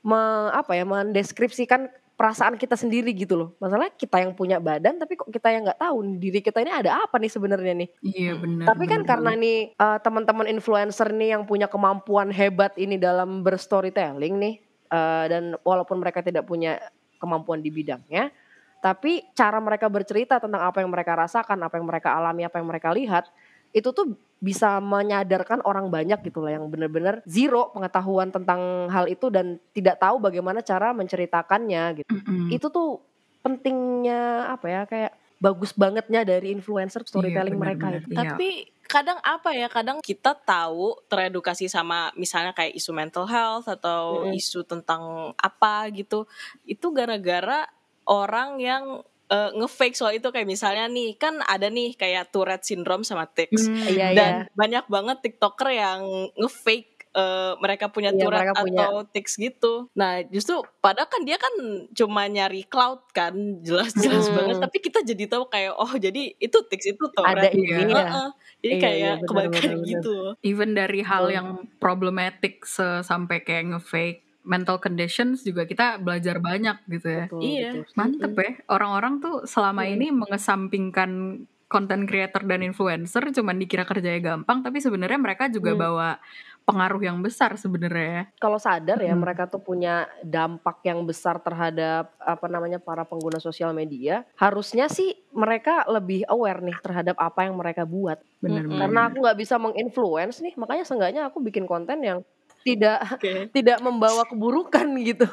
C: me, apa ya mendeskripsikan perasaan kita sendiri gitu loh. Masalah kita yang punya badan tapi kok kita yang nggak tahu diri kita ini ada apa nih sebenarnya nih.
B: Iya benar.
C: tapi kan
B: benar
C: karena nih eh, teman-teman influencer nih yang punya kemampuan hebat ini dalam berstorytelling nih eh, dan walaupun mereka tidak punya kemampuan di bidangnya tapi cara mereka bercerita tentang apa yang mereka rasakan, apa yang mereka alami, apa yang mereka lihat itu tuh bisa menyadarkan orang banyak gitu lah yang benar-benar zero pengetahuan tentang hal itu dan tidak tahu bagaimana cara menceritakannya gitu.
B: Mm-mm.
C: Itu tuh pentingnya apa ya kayak bagus bangetnya dari influencer storytelling
B: Iya,
C: mereka
B: benar-benar.
C: itu.
B: Iya.
A: Tapi kadang apa ya, kadang kita tahu teredukasi sama misalnya kayak isu mental health atau
C: Mm-mm.
A: isu tentang apa gitu. Itu gara-gara orang yang eh, ngefake soal itu kayak misalnya nih kan ada nih kayak Tourette syndrome sama tics.
B: Hmm,
C: Iya,
A: Dan
C: iya.
A: banyak banget TikToker yang ngefake eh, mereka punya
C: Iya,
A: Tourette
C: mereka punya.
A: atau tics gitu. Nah, justru padahal kan dia kan cuma nyari cloud kan, jelas-jelas
C: Hmm.
A: banget. Tapi kita jadi tahu kayak oh jadi itu tics itu
C: Ada
A: Tourette.
B: Iya.
C: ininya.
A: Heeh. Jadi
C: Iya,
A: kayak
C: iya,
A: kebalikan gitu.
B: Even dari hal yang problematic se- sampai kayak nge-fake mental conditions juga kita belajar banyak gitu ya.
C: Betul,
A: Iya.
C: betul.
B: Mantep ya, orang-orang tuh selama
C: Mm.
B: ini mengesampingkan content creator dan influencer cuman dikira kerjanya gampang tapi sebenarnya mereka juga
C: Hmm.
B: bawa pengaruh yang besar sebenarnya ya.
C: Kalau sadar ya
B: Mhm.
C: mereka tuh punya dampak yang besar terhadap apa namanya para pengguna sosial media, harusnya sih mereka lebih aware nih terhadap apa yang mereka buat.
B: Bener
A: Mm-mm.
C: Karena aku nggak bisa menginfluence nih, makanya seenggaknya aku bikin konten yang tidak
A: Oke.
C: tidak membawa keburukan gitu.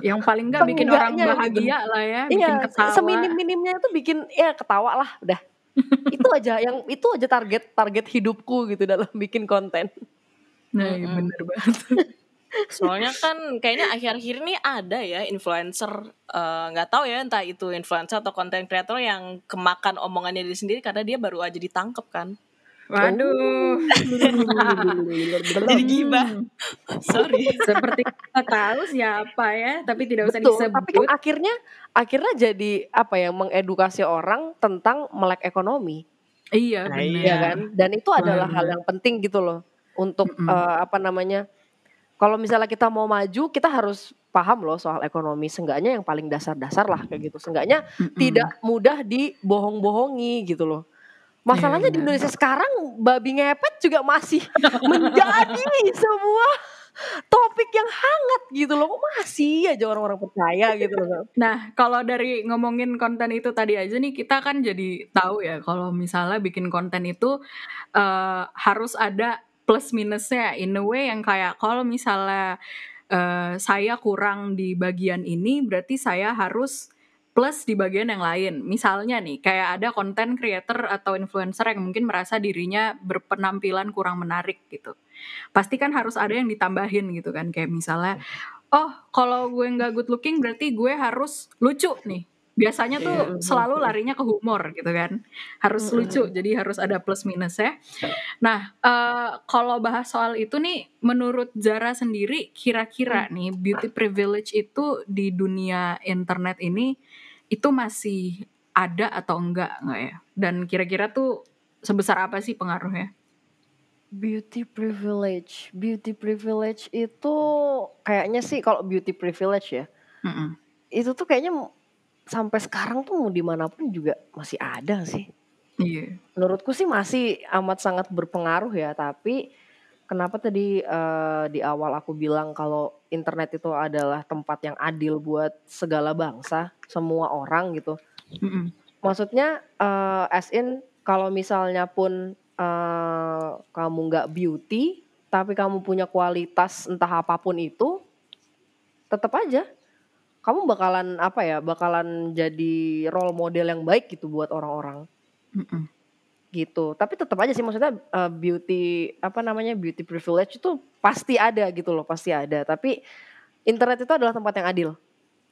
B: Yang paling nggak bikin orang
C: gitu.
B: bahagia lah ya, bikin
C: Iya,
B: ketawa.
C: seminim-minimnya itu bikin ya ketawa lah udah. itu aja yang itu aja target target hidupku gitu dalam bikin konten.
B: Nah, iya
A: Mm-mm.
B: bener banget.
A: Soalnya kan kayaknya akhir-akhir ini ada ya influencer eh, nggak tahu ya entah itu influencer atau content creator yang kemakan omongannya diri sendiri karena dia baru aja ditangkep kan.
B: Waduh.
A: Jadi gibah. Sorry.
B: Seperti kita tahu siapa ya, tapi tidak usah
C: Betul,
B: disebut.
C: tapi kan akhirnya akhirnya jadi apa ya mengedukasi orang tentang melek ekonomi,
B: Iya,
A: Nah,
B: bener.
C: ya kan? Dan itu adalah
B: Benar.
C: hal yang penting gitu loh untuk
B: Mm-mm.
C: eh, apa namanya? Kalau misalnya kita mau maju, kita harus paham loh soal ekonomi. Seenggaknya yang paling dasar-dasar lah kayak gitu. Seenggaknya
B: Mm-mm.
C: tidak mudah dibohong-bohongi gitu loh. Masalahnya
B: Iya,
C: di
B: benar.
C: Indonesia sekarang babi ngepet juga masih menjadi sebuah topik yang hangat gitu loh. Kok masih aja orang-orang percaya gitu loh.
B: Nah, kalau dari ngomongin konten itu tadi aja nih, kita kan jadi tahu ya kalau misalnya bikin konten itu eh, harus ada plus minusnya in a way yang kayak kalau misalnya eh, saya kurang di bagian ini, berarti saya harus plus di bagian yang lain. Misalnya nih, kayak ada konten creator atau influencer yang mungkin merasa dirinya berpenampilan kurang menarik gitu. Pasti kan harus ada yang ditambahin gitu kan, kayak misalnya oh kalau gue nggak good looking berarti gue harus lucu nih biasanya tuh
C: Iya.
B: selalu larinya ke humor gitu kan harus lucu jadi harus ada plus minus ya nah eh, kalau bahas soal itu nih menurut Zara sendiri kira-kira nih beauty privilege itu di dunia internet ini itu masih ada atau enggak enggak ya dan kira-kira tuh sebesar apa sih pengaruhnya
C: Beauty privilege, beauty privilege itu kayaknya sih kalau beauty privilege ya,
B: Mm-mm.
C: itu tuh kayaknya sampai sekarang tuh mau di mana pun juga masih ada sih.
B: iya
C: Menurutku sih masih amat sangat berpengaruh ya, tapi kenapa tadi eh, di awal aku bilang kalau internet itu adalah tempat yang adil buat segala bangsa, semua orang gitu.
B: Mm-mm.
C: Maksudnya eh, as in kalau misalnya pun eh, kamu nggak beauty, tapi kamu punya kualitas entah apa pun itu, tetap aja kamu bakalan apa ya, bakalan jadi role model yang baik gitu buat orang-orang. Gitu. Tapi tetap aja sih maksudnya eh, beauty apa namanya beauty privilege itu pasti ada gitu loh, pasti ada. Tapi internet itu adalah tempat yang adil.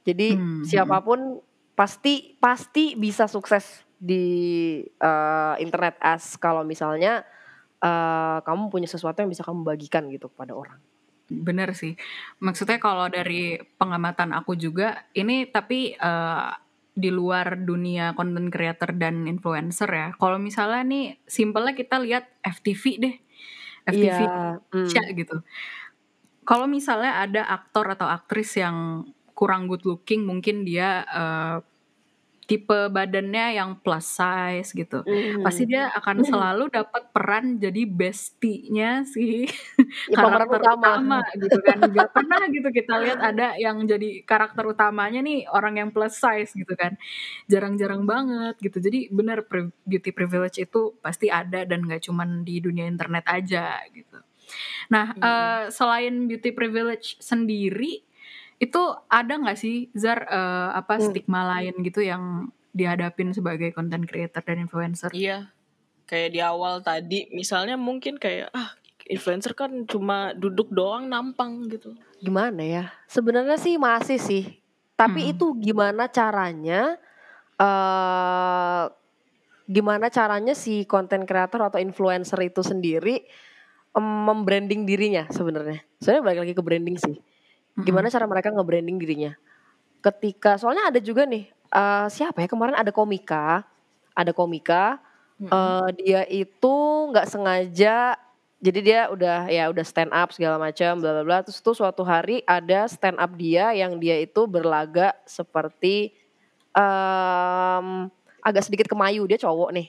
C: Jadi
B: Hmm,
C: siapa pun pasti pasti bisa sukses di eh, internet as kalau misalnya eh, kamu punya sesuatu yang bisa kamu bagikan gitu kepada orang.
B: Bener sih. Maksudnya kalau dari pengamatan aku juga, ini tapi eh, di luar dunia content creator dan influencer ya. Kalau misalnya nih, simpelnya kita lihat FTV deh. FTV
C: mm.
B: Indonesia gitu. Kalau misalnya ada aktor atau aktris yang kurang good looking, mungkin dia eh, tipe badannya yang plus size gitu.
C: Mhm.
B: Pasti dia akan selalu dapat peran jadi bestinya si
C: Ya,
B: karakter
C: utama.
B: utama. gitu kan Gak pernah gitu kita lihat ada yang jadi karakter utamanya nih orang yang plus size gitu kan jarang-jarang banget gitu jadi bener pri- beauty privilege itu pasti ada dan gak cuman di dunia internet aja gitu nah
C: Mm-mm.
B: eh, selain beauty privilege sendiri itu ada nggak sih Zar eh, apa
C: Hmm.
B: stigma lain gitu yang dihadapin sebagai content creator dan influencer
A: Iya. Kayak di awal tadi misalnya mungkin kayak ah influencer kan cuma duduk doang nampang gitu.
C: Gimana ya? Sebenarnya sih masih sih. Tapi
B: Hmm.
C: itu gimana caranya eh gimana caranya si konten kreator atau influencer itu sendiri em, membranding dirinya sebenarnya. Sebenarnya balik lagi ke branding sih. Gimana cara mereka nge-branding dirinya? Ketika soalnya ada juga nih eh, siapa ya kemarin ada komika, ada komika eh, dia itu nggak sengaja jadi dia udah ya udah stand up segala macam bla bla bla terus tuh suatu hari ada stand up dia yang dia itu berlaga seperti em, agak sedikit kemayu dia cowok nih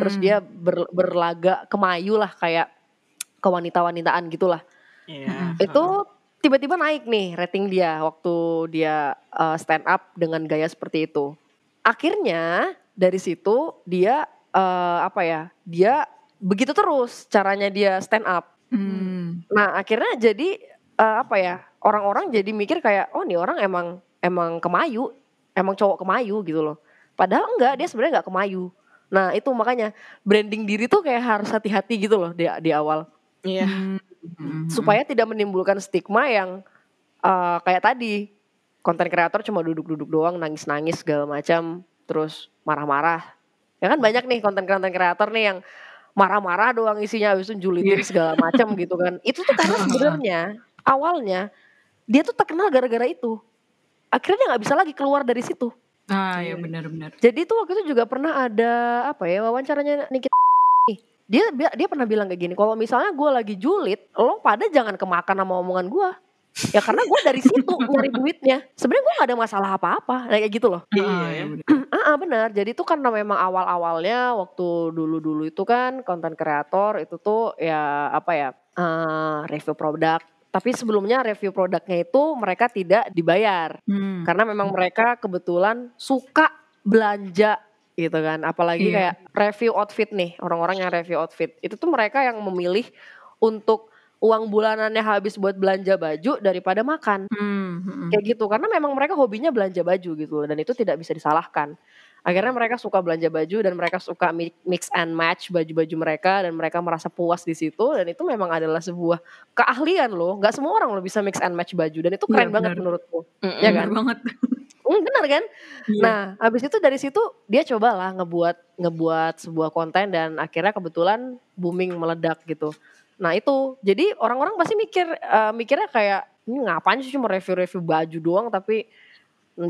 C: terus
B: Hmm.
C: dia ber- berlaga kemayu lah kayak kewanita-wanitaan gitulah
A: Iya.
C: Itu tiba-tiba naik nih rating dia waktu dia uh, stand up dengan gaya seperti itu. Akhirnya dari situ dia uh, apa ya? Dia begitu terus caranya dia stand up.
B: Hmm.
C: Nah, akhirnya jadi uh, apa ya? Orang-orang jadi mikir kayak oh nih orang emang emang kemayu, emang cowok kemayu gitu loh. Padahal enggak, dia sebenarnya enggak kemayu. Nah, itu makanya branding diri tuh kayak harus hati-hati gitu loh di di awal.
A: Iya.
B: Hmm.
C: Supaya tidak menimbulkan stigma yang uh, kayak tadi. Konten kreator cuma duduk-duduk doang nangis-nangis segala macam terus marah-marah. Ya kan banyak nih konten-konten kreator nih yang marah-marah doang isinya habis itu julitin
B: Iya.
C: segala macam gitu kan. Itu tuh karena sebenarnya awalnya dia tuh terkenal gara-gara itu. Akhirnya dia nggak bisa lagi keluar dari situ.
B: Ah ya benar-benar.
C: jadi itu waktu itu juga pernah ada apa ya wawancaranya Nikita dia dia pernah bilang kayak gini kalau misalnya gue lagi julid lo pada jangan kemakan sama omongan gue ya karena gue dari situ nyari duitnya sebenarnya gue gak ada masalah apa-apa kayak gitu loh
A: Iya,
B: Ah,
A: ya.
B: benar.
C: ah ah, benar jadi itu karena memang awal-awalnya waktu dulu-dulu itu kan konten kreator itu tuh ya apa ya eh, review produk tapi sebelumnya review produknya itu mereka tidak dibayar
B: Hmm.
C: karena memang mereka kebetulan suka belanja gitu kan apalagi
B: Iya.
C: kayak review outfit nih orang-orang yang review outfit itu tuh mereka yang memilih untuk uang bulanannya habis buat belanja baju daripada makan
B: Hmm, hmm.
C: kayak gitu karena memang mereka hobinya belanja baju gitu loh, dan itu tidak bisa disalahkan akhirnya mereka suka belanja baju dan mereka suka mi- mix and match baju-baju mereka dan mereka merasa puas di situ dan itu memang adalah sebuah keahlian loh nggak semua orang loh bisa mix and match baju dan itu
B: Iya,
C: keren banget
B: benar.
C: menurutku
A: Mm-mm.
C: Ya
B: Benar
C: kan?
B: banget.
C: Hmm, benar kan
B: Iya.
C: Nah, habis itu dari situ dia cobalah ngebuat ngebuat sebuah konten dan akhirnya kebetulan booming meledak gitu. Nah, itu. Jadi orang-orang pasti mikir eh, mikirnya kayak ini ngapain sih cuma review-review baju doang tapi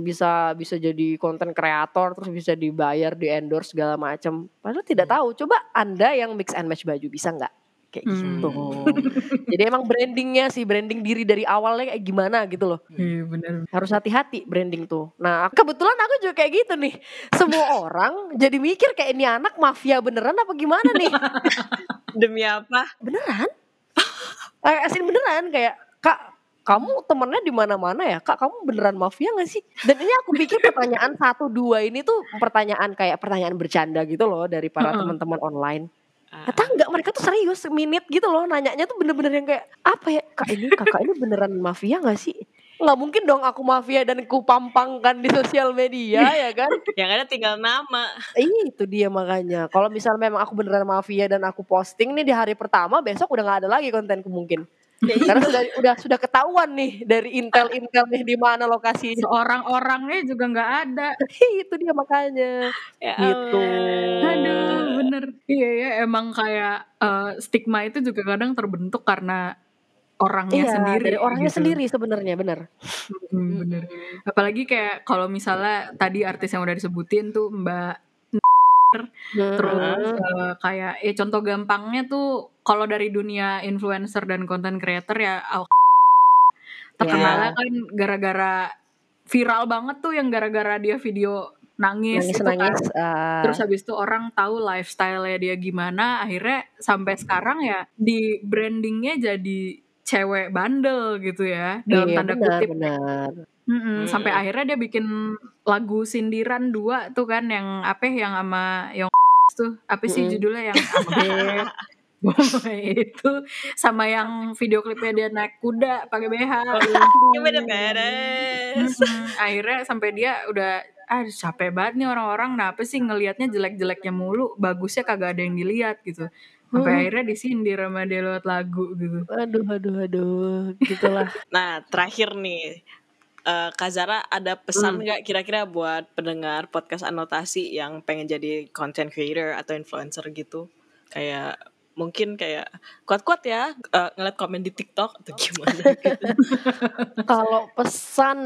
C: bisa bisa jadi konten kreator terus bisa dibayar, di endorse segala macam. Padahal tidak tahu. Coba Anda yang mix and match baju bisa nggak? Kayak
B: Hmm.
C: gitu. Jadi emang brandingnya sih, branding diri dari awalnya kayak gimana gitu loh
B: Iya benar.
C: harus hati-hati branding tuh. Nah kebetulan aku juga kayak gitu nih. Semua orang jadi mikir kayak ini anak mafia beneran apa gimana nih?
A: Demi apa?
C: Beneran? Eh, asin beneran kayak kak kamu temennya di mana-mana ya kak kamu beneran mafia gak sih dan ini aku pikir pertanyaan satu dua ini tuh pertanyaan kayak pertanyaan bercanda gitu loh dari para teman-teman online
A: Ah,
C: Kata enggak mereka tuh serius seminit gitu loh nanyanya tuh bener-bener yang kayak apa ya? Kak ini kakak ini beneran mafia gak sih? Nggak mungkin dong aku mafia dan ku pampangkan di sosial media ya kan?
A: Yang ada tinggal nama.
C: Ih, itu dia makanya. Kalau misalnya memang aku beneran mafia dan aku posting nih di hari pertama besok udah nggak ada lagi kontenku mungkin karena sudah udah sudah ketahuan nih dari intel intel nih di mana lokasinya
B: Seorang-orangnya juga nggak ada.
C: itu dia makanya
A: Ya
C: Gitu.
B: Aduh, bener. Iya ya, emang kayak eh, stigma itu juga kadang terbentuk karena orangnya
C: iya
B: sendiri.
C: dari orangnya
B: gitu.
C: sendiri sebenarnya bener
B: Hmm, bener. Apalagi kayak kalau misalnya tadi artis yang udah disebutin tuh Mbak Terus eh, kayak ya contoh gampangnya tuh kalau dari dunia influencer dan content creator ya Al terkenalnya kan gara-gara viral banget tuh yang gara-gara dia video nangis,
C: nangis
B: itu kan.
C: nangis ah.
B: Terus habis itu orang tahu lifestyle-nya dia gimana, akhirnya sampai sekarang ya di brandingnya jadi cewek bandel gitu ya dalam
C: iya,
B: tanda
C: benar,
B: kutip.
C: benar.
B: Mm-mm, sampai
A: Mm-mm.
B: akhirnya dia bikin lagu sindiran dua tuh kan yang apa ya, yang sama yang tuh apa sih
C: Mm-mm.
B: judulnya yang update itu sama yang video klipnya dia naik kuda pakai BH
A: Gimana beres?
B: Mm-mm, akhirnya sampai dia udah ah capek banget nih orang-orang kenapa sih ngelihatnya jelek-jeleknya mulu bagusnya kagak ada yang dilihat gitu sampai
C: Hmm.
B: akhirnya disindir sama dia lewat lagu gitu
C: aduh aduh aduh gitulah
A: Nah, terakhir nih. eh Kak Zara ada pesan nggak kira-kira buat pendengar podcast anotasi yang pengen jadi content creator atau influencer gitu? Kayak mungkin kayak kuat-kuat ya eh, ngeliat komen di TikTok atau gimana gitu.
C: Kalau pesan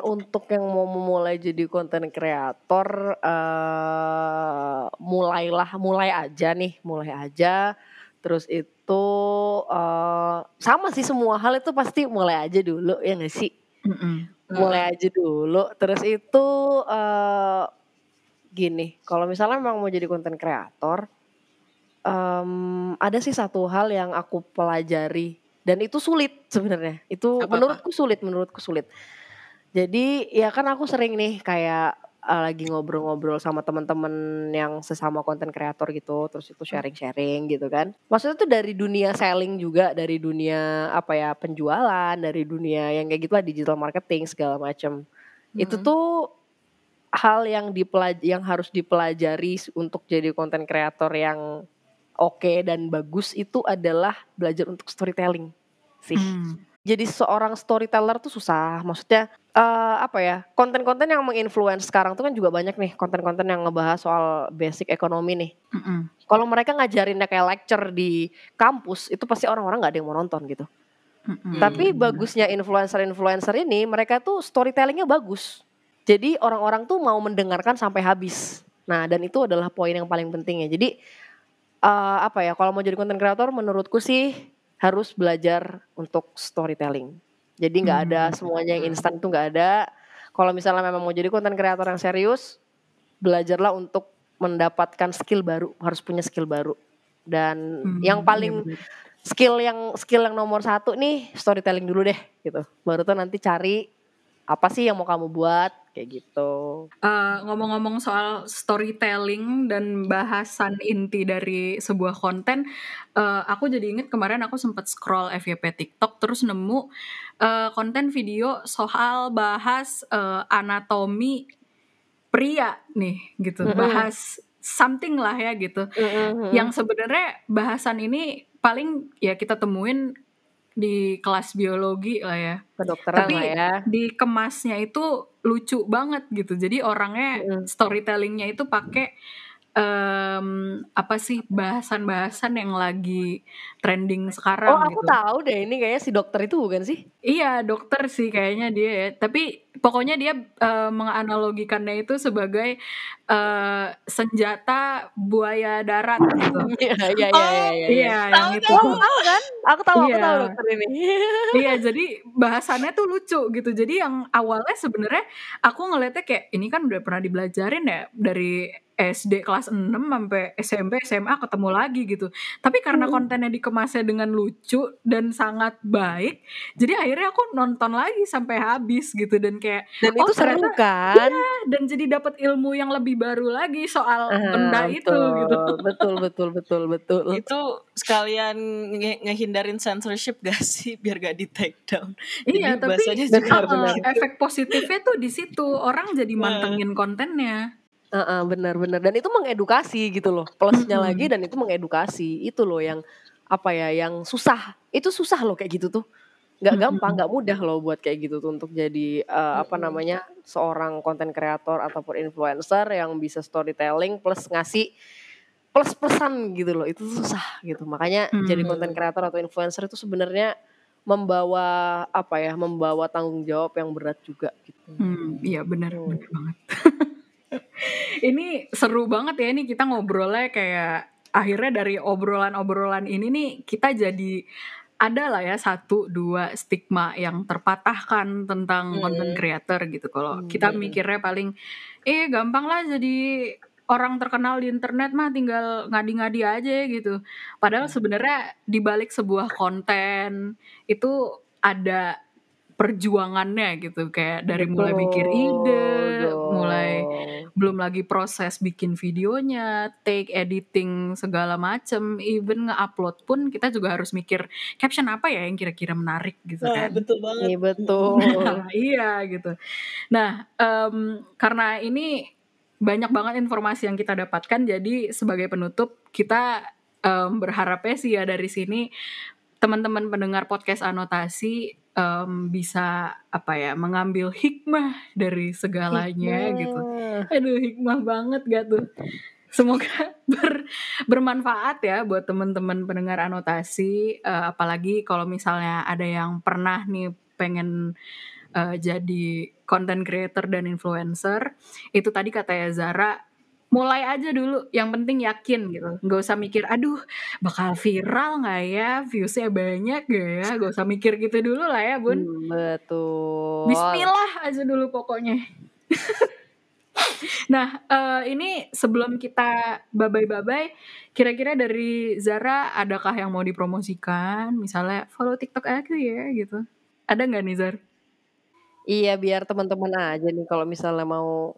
C: untuk yang mau memulai jadi konten kreator, eh mulailah, mulai aja nih, mulai aja. Terus itu eh sama sih semua hal itu pasti mulai aja dulu ya nggak sih?
B: Mm-mm.
C: Mulai aja dulu. Terus itu eh gini, kalau misalnya memang mau jadi konten kreator, em, ada sih satu hal yang aku pelajari dan itu sulit sebenarnya. Itu
A: Apa-apa?
C: menurutku sulit menurutku sulit. Jadi ya kan aku sering nih kayak uh, lagi ngobrol-ngobrol sama teman-teman yang sesama konten kreator gitu terus itu sharing-sharing gitu kan. Maksudnya tuh dari dunia selling juga dari dunia apa ya penjualan dari dunia yang kayak gitu lah digital marketing segala macam itu
A: Hmm.
C: tuh hal yang dipelaj yang harus dipelajari untuk jadi konten kreator yang oke dan bagus itu adalah belajar untuk storytelling sih.
B: Hmm.
C: Jadi seorang storyteller tuh susah. Maksudnya eh, apa ya? Konten-konten yang menginfluence sekarang tuh kan juga banyak nih konten-konten yang ngebahas soal basic ekonomi nih.
B: Mm-mm.
C: Kalau mereka ngajarinnya kayak lecture di kampus itu pasti orang-orang nggak ada yang mau nonton gitu.
B: Mm-mm.
C: Tapi
A: Hmm.
C: bagusnya influencer-influencer ini mereka tuh storytellingnya bagus. Jadi orang-orang tuh mau mendengarkan sampai habis. Nah dan itu adalah poin yang paling penting ya. Jadi eh, apa ya? Kalau mau jadi content creator, menurutku sih harus belajar untuk storytelling. Jadi nggak ada
B: Hmm.
C: semuanya yang instan tuh nggak ada. Kalau misalnya memang mau jadi content creator yang serius, belajarlah untuk mendapatkan skill baru. Harus punya skill baru. Dan
B: Hmm,
C: yang
B: iya
C: paling skill yang skill yang nomor satu nih storytelling dulu deh gitu baru tuh nanti cari apa sih yang mau kamu buat kayak gitu
B: Eh, ngomong-ngomong soal storytelling dan bahasan inti dari sebuah konten, eh, aku jadi inget kemarin aku sempat scroll FYP TikTok terus nemu eh, konten video soal bahas eh, anatomi pria nih gitu,
C: Mm-mm.
B: bahas something lah ya gitu. Yang sebenarnya bahasan ini paling ya kita temuin di kelas biologi lah ya.
C: kedokteran
B: Tapi
C: lah ya
B: dikemasnya itu lucu banget gitu. Jadi orangnya
C: Mm-mm.
B: storytellingnya itu pakai em, apa sih bahasan-bahasan yang lagi trending sekarang
C: oh aku
B: gitu.
C: tahu deh ini kayaknya si dokter itu bukan sih
B: Iya dokter sih kayaknya dia ya. Tapi pokoknya dia eh, menganalogikannya itu sebagai eh, senjata buaya darat gitu.
C: iya iya iya
A: Oh,
C: iya iya
B: Iya yang
A: Tahu,
B: itu.
C: oh tahu kan aku tahu aku
B: Iya.
C: tahu dokter ini
B: Iya, jadi bahasannya tuh lucu gitu. Jadi yang awalnya sebenarnya aku ngeliatnya kayak ini kan udah pernah dibelajarin ya dari SD kelas 6 sampai SMP, SMA ketemu lagi gitu. Tapi karena
C: Hmm.
B: kontennya dikemasnya dengan lucu dan sangat baik, jadi akhirnya aku nonton lagi sampai habis gitu dan kayak
C: dan
B: Oh,
C: itu seru
B: ternyata-
C: kan
B: dan jadi dapat ilmu yang lebih baru lagi soal
C: Ah,
B: benda itu
C: betul,
B: gitu.
C: betul betul betul betul
A: itu sekalian nge- ngehindarin censorship gak sih biar gak di take down.
B: Iya,
A: Jadi
B: tapi
A: bahasanya
C: Benar,
A: juga
C: benar.
B: efek positifnya tuh di situ. Orang jadi
A: Nah.
B: mantengin kontennya.
C: Heeh, benar-benar dan itu mengedukasi gitu loh plusnya lagi dan itu mengedukasi. Itu loh yang apa ya yang susah. Itu susah loh kayak gitu tuh. Nggak gampang nggak mudah loh buat kayak gitu tuh untuk jadi eh, apa namanya seorang konten kreator ataupun influencer yang bisa storytelling plus ngasih plus plusan gitu loh. Itu susah gitu. Makanya jadi
B: Hmm.
C: konten kreator atau influencer itu sebenarnya membawa apa ya membawa tanggung jawab yang berat juga gitu.
B: Hmm, iya benar, benar banget. ini seru banget ya ini kita ngobrolnya kayak akhirnya dari obrolan-obrolan ini nih kita jadi ada lah ya satu dua stigma yang terpatahkan tentang
A: Hmm.
B: content creator gitu. Kalau
C: Hmm.
B: kita mikirnya paling eh gampang lah jadi orang terkenal di internet mah tinggal ngadi-ngadi aja gitu. Padahal sebenarnya di balik sebuah konten itu ada perjuangannya gitu kayak dari mulai mikir ide,
C: Betul
B: mulai. Belum lagi proses bikin videonya, take editing segala macem, even nge-upload pun kita juga harus mikir caption apa ya yang kira-kira menarik gitu
A: Nah,
B: kan.
A: betul banget.
C: Iya betul.
B: Nah, iya gitu. Nah, em, karena ini banyak banget informasi yang kita dapatkan, jadi sebagai penutup kita em, berharapnya sih ya dari sini teman-teman pendengar podcast anotasi em, bisa apa ya mengambil hikmah dari segalanya gitu.
C: Hikmah.
B: Aduh hikmah banget gak tuh. Semoga ber- bermanfaat ya buat teman-teman pendengar anotasi. Eh, apalagi kalau misalnya ada yang pernah nih pengen eh, jadi content creator dan influencer. Itu tadi kata ya Zara, mulai aja dulu. Yang penting yakin gitu. Gak usah mikir, aduh bakal viral gak ya? Viewsnya banyak gak ya? Gak usah mikir gitu dulu lah ya bun.
C: Hmm, betul.
B: Bismillah aja dulu pokoknya. Nah, eh, ini sebelum kita babai-babai, kira-kira dari Zara adakah yang mau dipromosikan? Misalnya follow TikTok aku ya gitu. Ada nggak nih Zar?
C: Iya biar teman-teman aja nih kalau misalnya mau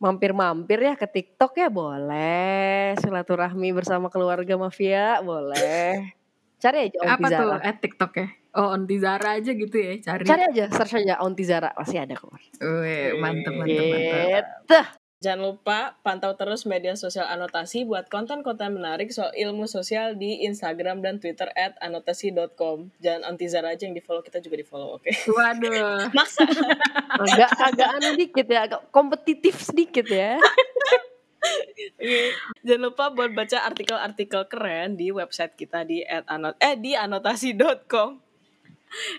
C: mampir-mampir ya ke TikTok ya boleh. Silaturahmi bersama keluarga mafia boleh. Cari aja Onti
B: Apa tuh
C: Zara.
B: at TikTok ya? Oh, Onti Zara aja gitu ya, cari.
C: Cari aja, search aja Onti Zara pasti ada kok.
B: Wih, mantep, mantep, mantep.
A: Jangan lupa pantau terus media sosial anotasi buat konten-konten menarik soal ilmu sosial di Instagram dan Twitter at anotasi.com. Jangan anti Zara aja yang di follow, kita juga di follow, oke?
B: Waduh.
A: Maksa.
C: Agak agak anu dikit ya, agak kompetitif sedikit ya.
A: Jangan lupa buat baca artikel-artikel keren di website kita di at anot eh di anotasi.com.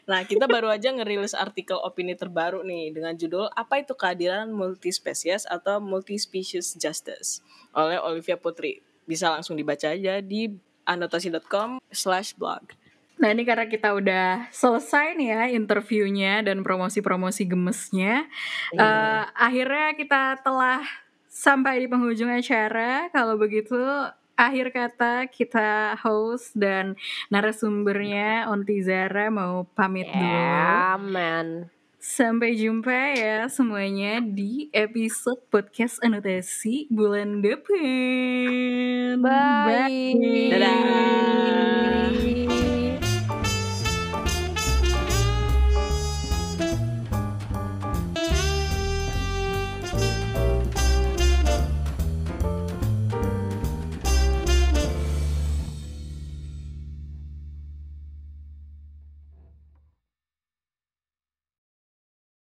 A: Nah, kita baru aja ngerilis artikel opini terbaru nih dengan judul Apa itu keadilan multispesies atau multispecies justice oleh Olivia Putri. Bisa langsung dibaca aja di anotasi.com slash blog.
B: Nah ini karena kita udah selesai nih ya interviewnya dan promosi-promosi gemesnya.
C: Iya.
B: Eh, akhirnya kita telah sampai di penghujung acara. Kalau begitu akhir kata kita host dan narasumbernya Onti Zara mau pamit dulu.
C: Ya, man.
B: Sampai jumpa ya semuanya di episode podcast anotasi bulan depan.
C: Bye.
A: Dadah.